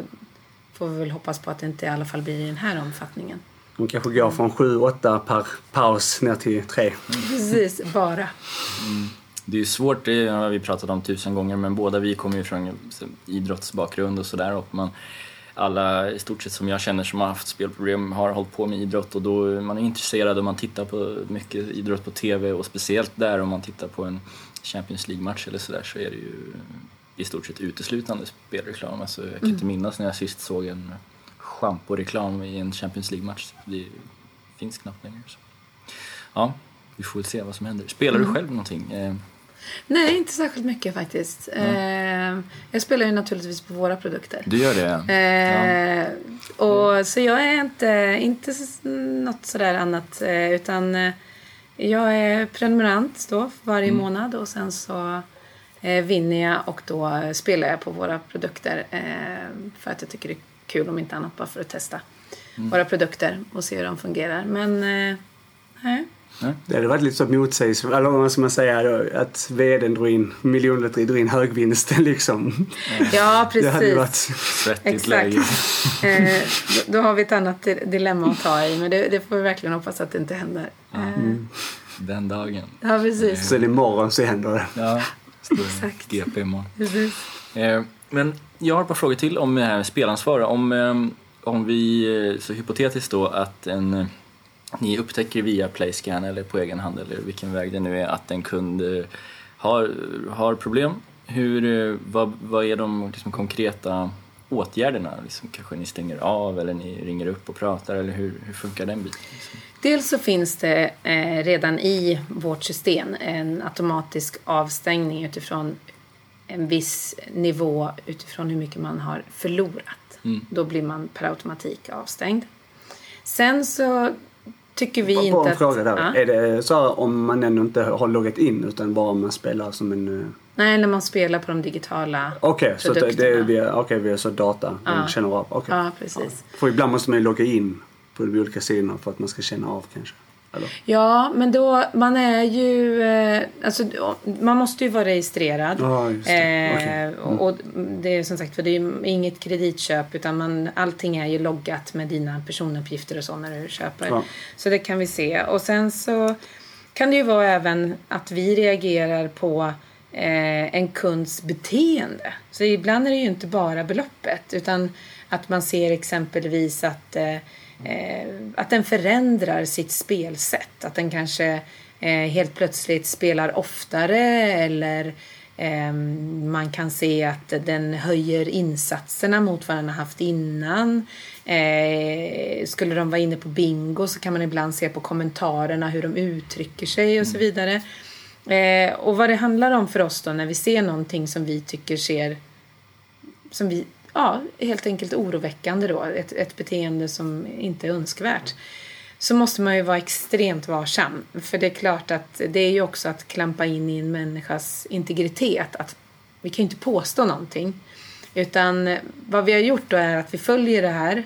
får vi väl hoppas på att det inte i alla fall blir i den här omfattningen. De kanske går från 7-8 per paus ner till 3. Precis, bara. Mm det är svårt, det har vi pratat om tusen gånger, men båda vi kommer ju från idrottsbakgrund och sådär och man alla i stort sett som jag känner som har haft spelproblem har hållit på med idrott och då man är intresserad och man tittar på mycket idrott på TV och speciellt där om man tittar på en Champions League-match eller sådär så är det ju i stort sett uteslutande spelreklam. Alltså, jag kan mm. inte minnas när jag sist såg en schampo-reklam i en Champions League-match. Det finns knappt längre. Så. Ja, vi får väl se vad som händer. Spelar mm. du själv någonting? Eh, Nej, inte särskilt mycket faktiskt. Mm. Eh, jag spelar ju naturligtvis på våra produkter. Du gör det? Eh, ja. och, så jag är inte, inte något sådär annat. Eh, utan eh, jag är prenumerant då varje mm. månad och sen så eh, vinner jag och då spelar jag på våra produkter. Eh, för att jag tycker det är kul om inte annat bara för att testa mm. våra produkter och se hur de fungerar. Men nej. Det hade varit lite så motsägelsefullt, eller vad ska man säga, då, att vdn drog in, miljonlotteriet drog in högvinsten liksom. Ja, precis. Det hade varit svettigt läge. eh, då, har vi ett annat dilemma att ta i, men det, det får vi verkligen hoppas att det inte händer. Mm. Den dagen. Ja, precis. Sen imorgon så händer det. Ja, Exakt. GP imorgon. Precis. Eh, men jag har ett par frågor till om det här med spelansvar. Om, eh, om vi, eh, så hypotetiskt då, att en ni upptäcker via Playscan eller på egen hand eller vilken väg det nu är att en kund eh, har, har problem. Hur, eh, vad, vad är de liksom konkreta åtgärderna? Liksom, kanske ni stänger av eller ni ringer upp och pratar eller hur, hur funkar den biten? Dels så finns det eh, redan i vårt system en automatisk avstängning utifrån en viss nivå utifrån hur mycket man har förlorat. Mm. Då blir man per automatik avstängd. Sen så tycker vi inte bara en att... fråga där. Ja. Är det så om man ännu inte har loggat in utan bara om man spelar som en... Eh, Nej, när man spelar på de digitala Okej, okay, så det är via, okay, via så data ja. de känner av? Okay. Ja, precis. Ja. För ibland måste man ju logga in på de olika sidorna för att man ska känna av kanske. Eller? Ja, men då, man är ju, eh, alltså man måste ju vara registrerad. Just det. Eh, Okej. Mm. och, och det är som sagt för det är inget kreditköp utan man, allting är ju loggat med dina personuppgifter och så när du köper. Ja. Så det kan vi se. Och sen så kan det ju vara även att vi reagerar på eh, en kunds beteende. Så ibland är det ju inte bara beloppet utan att man ser exempelvis att, eh, att den förändrar sitt spelsätt. Att den kanske eh, helt plötsligt spelar oftare eller eh, man kan se att den höjer insatserna mot vad den har haft innan. Eh, skulle de vara inne på bingo så kan man ibland se på kommentarerna hur de uttrycker sig och så vidare. Eh, och vad det handlar om för oss då när vi ser någonting som vi tycker ser som vi, ja, helt enkelt oroväckande då, ett, ett beteende som inte är önskvärt. Så måste man ju vara extremt varsam. För det är klart att det är ju också att klampa in i en människas integritet. Att vi kan ju inte påstå någonting. Utan vad vi har gjort då är att vi följer det här.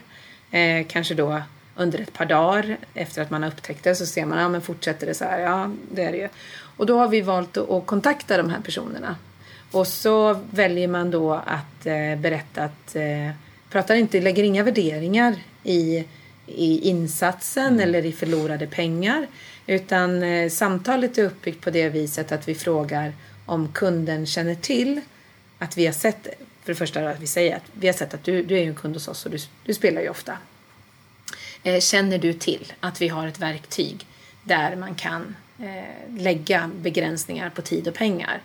Eh, kanske då under ett par dagar efter att man har upptäckt det så ser man, ja men fortsätter det så här, ja det är det ju. Och då har vi valt att kontakta de här personerna. Och så väljer man då att eh, berätta att, eh, pratar inte, lägger inga värderingar i, i insatsen eller i förlorade pengar. Utan eh, samtalet är uppbyggt på det viset att vi frågar om kunden känner till att vi har sett, för det första då, att vi säger att vi har sett att du, du är ju en kund hos oss och du, du spelar ju ofta. Eh, känner du till att vi har ett verktyg där man kan eh, lägga begränsningar på tid och pengar?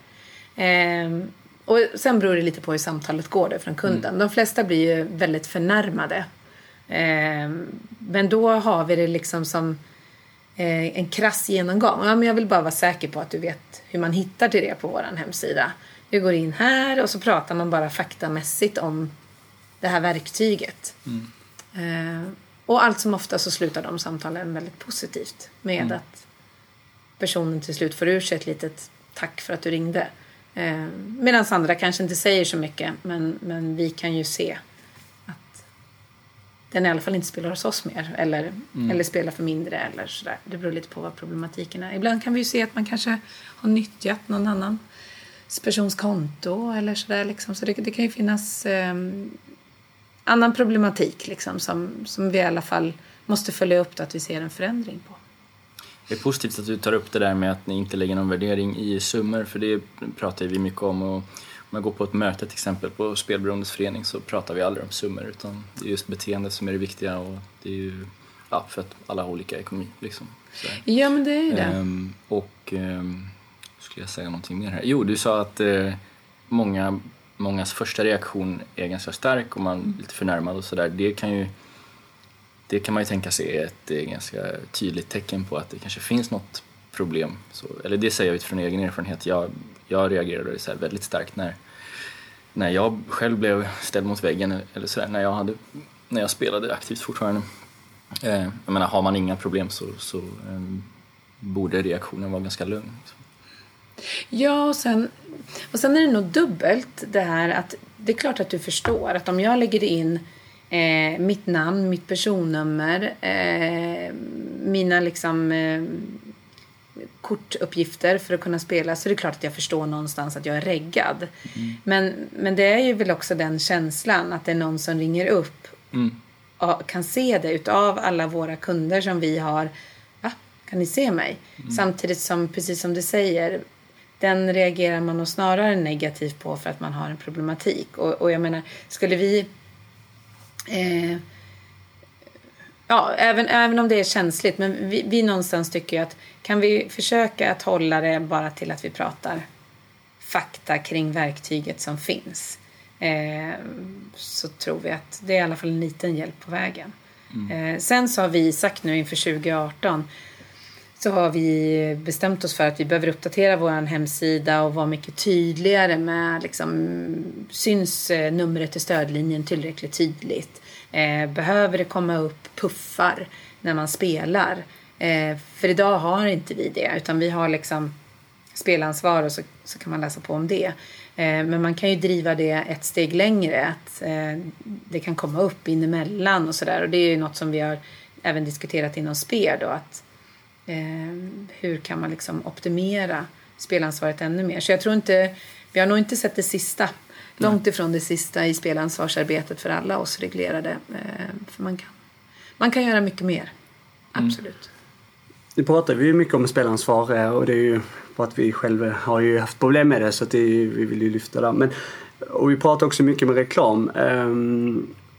Eh, och sen beror det lite på hur samtalet går där från kunden. De flesta blir ju väldigt förnärmade. Eh, men då har vi det liksom som eh, en krass genomgång. Ja, men jag vill bara vara säker på att du vet hur man hittar till det på vår hemsida. Du går in här och så pratar man bara faktamässigt om det här verktyget. Eh, och allt som ofta så slutar de samtalen väldigt positivt med att personen till slut får ur sig ett litet tack för att du ringde. Eh, Medan andra kanske inte säger så mycket men, men vi kan ju se att den i alla fall inte spelar hos oss mer eller, eller spelar för mindre eller sådär. Det beror lite på vad problematiken är. Ibland kan vi ju se att man kanske har nyttjat någon annan persons konto eller sådär liksom. Så det, det kan ju finnas eh, annan problematik liksom som, som vi i alla fall måste följa upp då, att vi ser en förändring på. Det är positivt att du tar upp det där med att ni inte lägger någon värdering i summor för det pratar vi mycket om. Och om jag går på ett möte till exempel på Spelberoendes förening så pratar vi aldrig om summor utan det är just beteendet som är det viktiga och det är ju ja, för att alla har olika ekonomi. Liksom. Så. Ja men det är ju det. Ehm, och ehm, skulle jag säga någonting mer här? Jo, du sa att eh, många, mångas första reaktion är ganska stark och man är lite förnärmad och sådär. Det kan ju det kan man ju tänka sig är ett eh, ganska tydligt tecken på att det kanske finns något problem. Så, eller det säger jag utifrån egen erfarenhet. Jag, jag reagerade så här väldigt starkt när, när jag själv blev ställd mot väggen eller så där, när jag, hade, när jag spelade aktivt fortfarande. Eh, jag menar, har man inga problem så, så eh, borde reaktionen vara ganska lugn. Liksom. Ja, och sen, och sen är det nog dubbelt det här att det är klart att du förstår att om jag lägger in eh, mitt namn, mitt personnummer, eh, mina liksom eh, kortuppgifter för att kunna spela så är det klart att jag förstår någonstans att jag är reggad. Men, men det är ju väl också den känslan att det är någon som ringer upp Mm. och kan se det utav alla våra kunder som vi har. Va? Kan ni se mig? Samtidigt som, precis som du säger, den reagerar man nog snarare negativt på för att man har en problematik. Och, och jag menar, skulle vi... Eh, ja, även, även om det är känsligt, men vi, vi någonstans tycker ju att kan vi försöka att hålla det bara till att vi pratar fakta kring verktyget som finns eh, så tror vi att det är i alla fall en liten hjälp på vägen. Eh, sen så har vi sagt nu inför 2018 så har vi bestämt oss för att vi behöver uppdatera vår hemsida och vara mycket tydligare med liksom, syns numret till stödlinjen tillräckligt tydligt? Eh, behöver det komma upp puffar när man spelar? Eh, för idag har inte vi det utan vi har liksom spelansvar och så, så kan man läsa på om det. Eh, men man kan ju driva det ett steg längre. Att det kan komma upp in emellan och sådär. Och det är ju något som vi har även diskuterat inom SPER då. Att hur kan man liksom optimera spelansvaret ännu mer. Så jag tror inte, vi har nog inte sett det sista. Långt ifrån det sista i spelansvarsarbetet för alla oss reglerade. Eh, för man kan, man kan göra mycket mer. Absolut. Nu pratar vi ju mycket om spelansvar eh, och det är ju för att vi själva har ju haft problem med det så att det, vi vill ju lyfta det. Men, och vi pratar också mycket med reklam.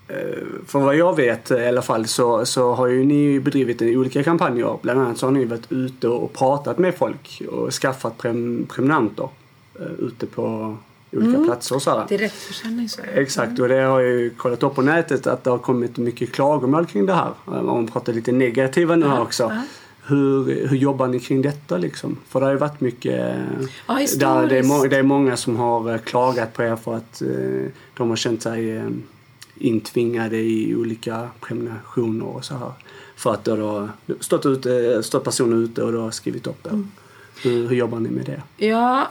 Um, för vad jag vet i alla fall så, så har ju ni bedrivit olika kampanjer. Bland annat så har ni varit ute och pratat med folk och skaffat prem, prenumeranter uh, ute på olika mm. platser och sådär. Direktförsäljning så Exakt och det har jag ju kollat upp på nätet att det har kommit mycket klagomål kring det här. Om man pratar lite negativa nu här också. Ja. Hur, hur jobbar ni kring detta liksom? För det har ju varit mycket... Ja, där det, är det är många som har eh, klagat på er för att eh, de har känt sig eh, intvingade i olika prenumerationer och så här. För att det har stått, ute, stått personer ute och då skrivit upp det. Mm. Hur, hur, jobbar ni med det? Ja,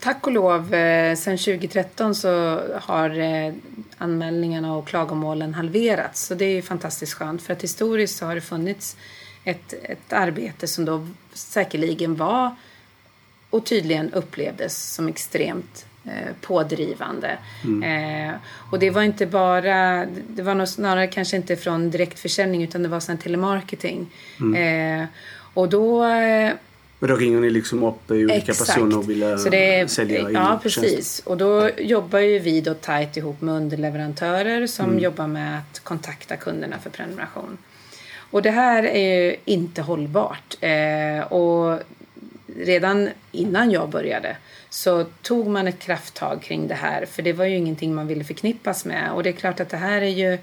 tack och lov. Eh, Sen 2013 så har eh, anmälningarna och klagomålen halverats. Så det är fantastiskt skönt. För att historiskt så har det funnits ett, ett arbete som då säkerligen var och tydligen upplevdes som extremt eh, pådrivande. Mm. Eh, och det var inte bara, det var nog snarare kanske inte från direktförsäljning utan det var sen telemarketing. Mm. Eh, och då eh, och då ringer ni liksom upp olika Exakt. personer och vill eh, det, sälja Ja, precis. Och då jobbar ju vi då tajt ihop med underleverantörer som mm. jobbar med att kontakta kunderna för prenumeration. Och det här är ju inte hållbart. Eh, och redan innan jag började så tog man ett krafttag kring det här. För det var ju ingenting man ville förknippas med. Och det är klart att det här är ju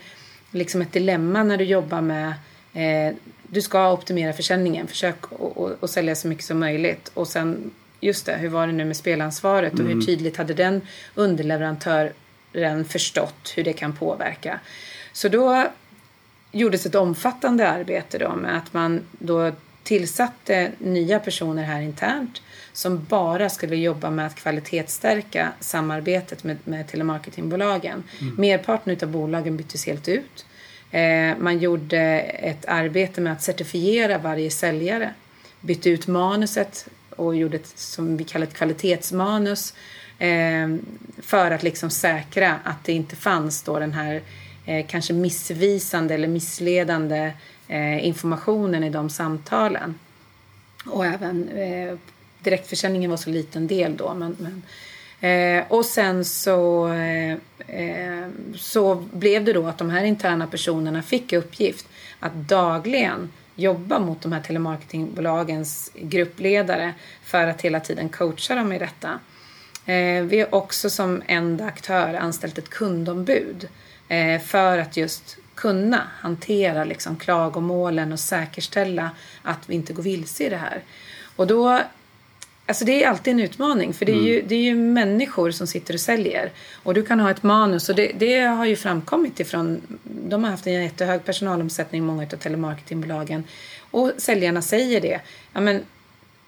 liksom ett dilemma när du jobbar med eh, du ska optimera försäljningen. Försök att sälja så mycket som möjligt. Och sen, just det, hur var det nu med spelansvaret och mm. hur tydligt hade den underleverantören förstått hur det kan påverka. Så då gjordes ett omfattande arbete då med att man då tillsatte nya personer här internt som bara skulle jobba med att kvalitetsstärka samarbetet med, med telemarketingbolagen. Mm. Merparten av bolagen byttes helt ut. Eh, man gjorde ett arbete med att certifiera varje säljare. Bytte ut manuset och gjorde ett som vi kallar ett kvalitetsmanus eh, för att liksom säkra att det inte fanns då den här eh, kanske missvisande eller missledande Eh, informationen i de samtalen. Och även eh, direktförsäljningen var så liten del då. Men, men Eh, och sen så, eh, eh, så blev det då att de här interna personerna fick uppgift att dagligen jobba mot de här telemarketingbolagens gruppledare för att hela tiden coacha dem i detta. Eh, vi har också som enda aktör anställt ett kundombud eh, för att just kunna hantera liksom klagomålen och säkerställa att vi inte går vilse i det här. Och då Alltså det är alltid en utmaning för det är, ju, mm. det är ju människor som sitter och säljer. Och du kan ha ett manus och det, det har ju framkommit ifrån, de har haft en jättehög personalomsättning, många av telemarketingbolagen. Och säljarna säger det. Ja, men,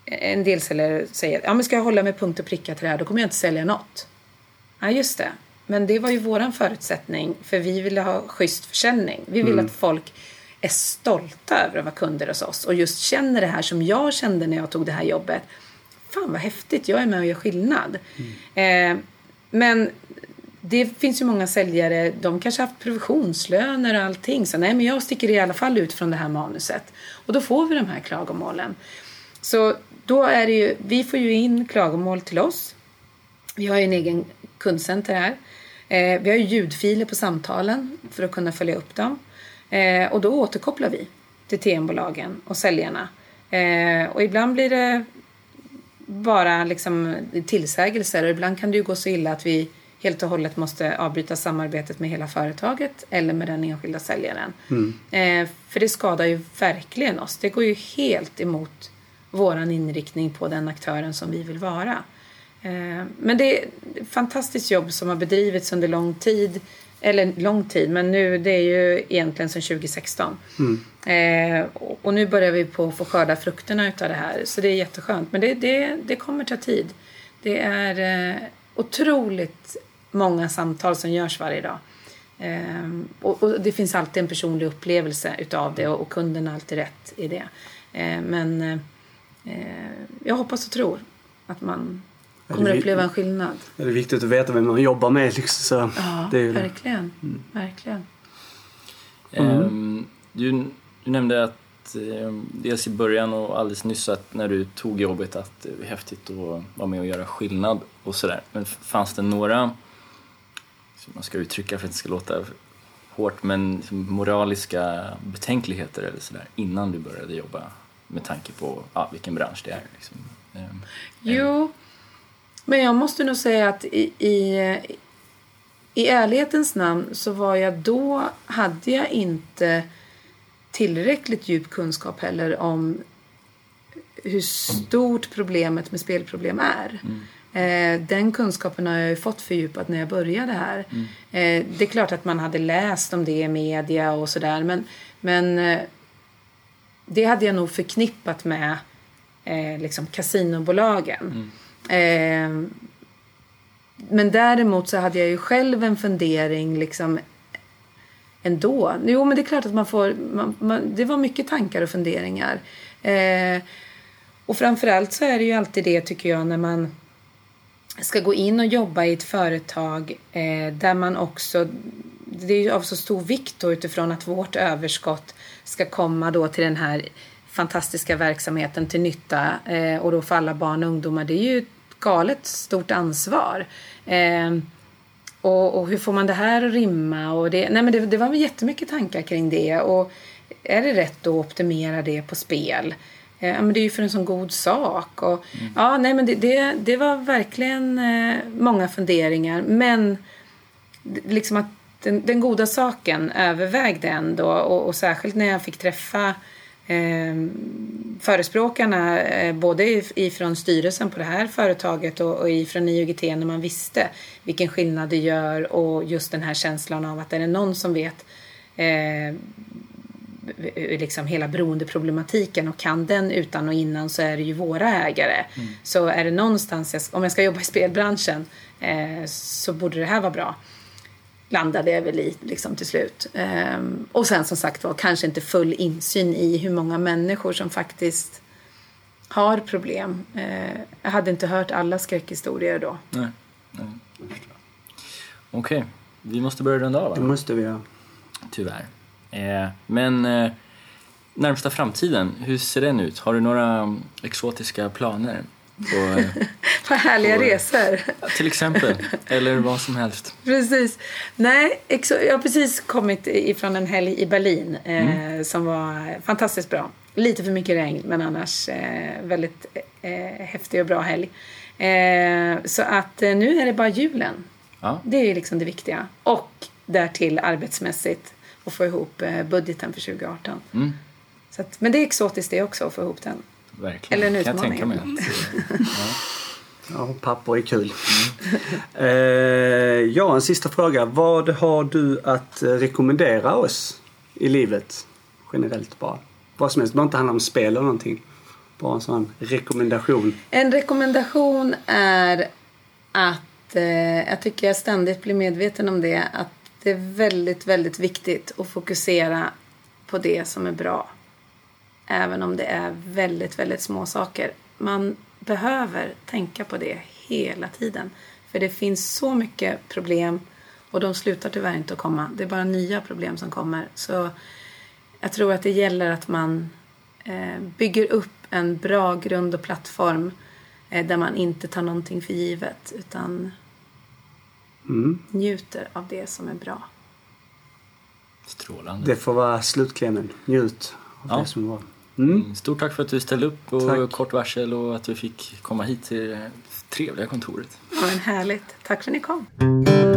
en del säljare säger, ja men ska jag hålla mig punkt och pricka till det här då kommer jag inte sälja något. Ja just det. Men det var ju våran förutsättning för vi ville ha schysst försäljning. Vi vill mm. att folk är stolta över att vara kunder hos oss och just känner det här som jag kände när jag tog det här jobbet fan vad häftigt, jag är med och gör skillnad. Mm. Eh, men det finns ju många säljare, de kanske har haft provisionslöner och allting. Så nej, men jag sticker i alla fall ut från det här manuset. Och då får vi de här klagomålen. Så då är det ju, vi får ju in klagomål till oss. Vi har ju en egen kundcenter här. Eh, vi har ju ljudfiler på samtalen för att kunna följa upp dem. Eh, och då återkopplar vi till TM-bolagen och säljarna. Eh, och ibland blir det bara liksom tillsägelser och ibland kan det ju gå så illa att vi helt och hållet måste avbryta samarbetet med hela företaget eller med den enskilda säljaren. Mm. Eh, för det skadar ju verkligen oss. Det går ju helt emot våran inriktning på den aktören som vi vill vara. Eh, men det är ett fantastiskt jobb som har bedrivits under lång tid eller lång tid, men nu det är ju egentligen sedan 2016. Mm. Eh, och nu börjar vi på att få skörda frukterna utav det här. Så det är jätteskönt. Men det, det, det kommer ta tid. Det är eh, otroligt många samtal som görs varje dag. Eh, och, och, det finns alltid en personlig upplevelse utav det och, och kunden har alltid rätt i det. Eh, men eh, jag hoppas och tror att man kommer är- uppleva en skillnad. Det är viktigt att veta vem man jobbar med. Liksom, så Ja, det är ju det. verkligen. verkligen. Ehm, du, du nämnde att ehm, dels i början och alldeles nyss att när du tog jobbet att det var häftigt att vara med och göra skillnad och sådär. Men fanns det några, som man ska uttrycka för att det ska låta hårt, men liksom moraliska betänkligheter eller sådär innan du började jobba med tanke på ja, vilken bransch det är? Liksom. Ehm, Jo, men jag måste nog säga att i, i, i ärlighetens namn så var jag då, hade jag inte tillräckligt djup kunskap heller om hur stort problemet med spelproblem är. Eh, Den kunskapen har jag ju fått fördjupat när jag började här. Eh, Det är klart att man hade läst om det i media och sådär men, men eh, det hade jag nog förknippat med liksom kasinobolagen. Eh, Ehm, men däremot så hade jag ju själv en fundering liksom ändå. Jo, men det är klart att man får... Man, man, det var mycket tankar och funderingar. Eh, och framförallt så är det ju alltid det, tycker jag, när man ska gå in och jobba i ett företag eh, där man också... Det är ju av så stor vikt då utifrån att vårt överskott ska komma då till den här fantastiska verksamheten till nytta eh, och då för alla barn och ungdomar. Det är ju ett galet stort ansvar. Eh, och, och hur får man det här att rimma? Och det, nej men det, det var jättemycket tankar kring det. Och är det rätt att optimera det på spel? Eh, ja, men det är ju för en sån god sak. Och, ja, nej, men det, det, det var verkligen eh, många funderingar. Men liksom att den, den goda saken övervägde ändå. Och, och särskilt när jag fick träffa eh, förespråkarna eh, både if- ifrån styrelsen på det här företaget och, och ifrån IOGT när man visste vilken skillnad det gör och just den här känslan av att är det någon som vet eh, liksom hela beroendeproblematiken och kan den utan och innan så är det ju våra ägare. Så är det någonstans, jag, om jag ska jobba i spelbranschen eh, så borde det här vara bra. Landade jag väl i liksom till slut. Ehm, och sen som sagt var kanske inte full insyn i hur många människor som faktiskt har problem. Eh, jag hade inte hört alla skräckhistorier då. nej. Okej, vi måste börja runda av. Det måste vi göra. Tyvärr. Eh, men eh, närmsta framtiden, hur ser den ut? Har du några mm, exotiska planer? På, eh, Vad härliga Och- resor! till exempel, eller vad som helst. Precis. Nej, jag har precis kommit ifrån en helg i Berlin eh, som var fantastiskt bra. Lite för mycket regn, men annars eh, väldigt eh, häftig och bra helg. Eh, så att eh, nu är det bara julen. Ja, Det är ju liksom det viktiga. Och därtill arbetsmässigt att få ihop eh, budgeten för 2018. mm, Så att, men det är exotiskt det också att få ihop den. Verkligen. Eller en kan jag tänka mig. utmaning. Ja, pappor är kul. eh, ja, en sista fråga. Vad har du att rekommendera oss i livet? Generellt bara. Vad som helst. Det behöver inte handla om spel eller någonting. Bara en sån rekommendation. En rekommendation är att eh, jag tycker jag ständigt blir medveten om det. Att det är väldigt, väldigt viktigt att fokusera på det som är bra. Även om det är väldigt, väldigt små saker. Man behöver tänka på det hela tiden. För det finns så mycket problem och de slutar tyvärr inte att komma. Det är bara nya problem som kommer. Så jag tror att det gäller att man eh, bygger upp en bra grund och plattform eh, där man inte tar någonting för givet utan Mm. njuter av det som är bra. Strålande. Det får vara slutklämmen. Njut av Ja. det som var. Mm. Stort tack för att du ställde upp på Tack. kort varsel och att vi fick komma hit till det trevliga kontoret. Ja, men härligt. Tack för att ni kom.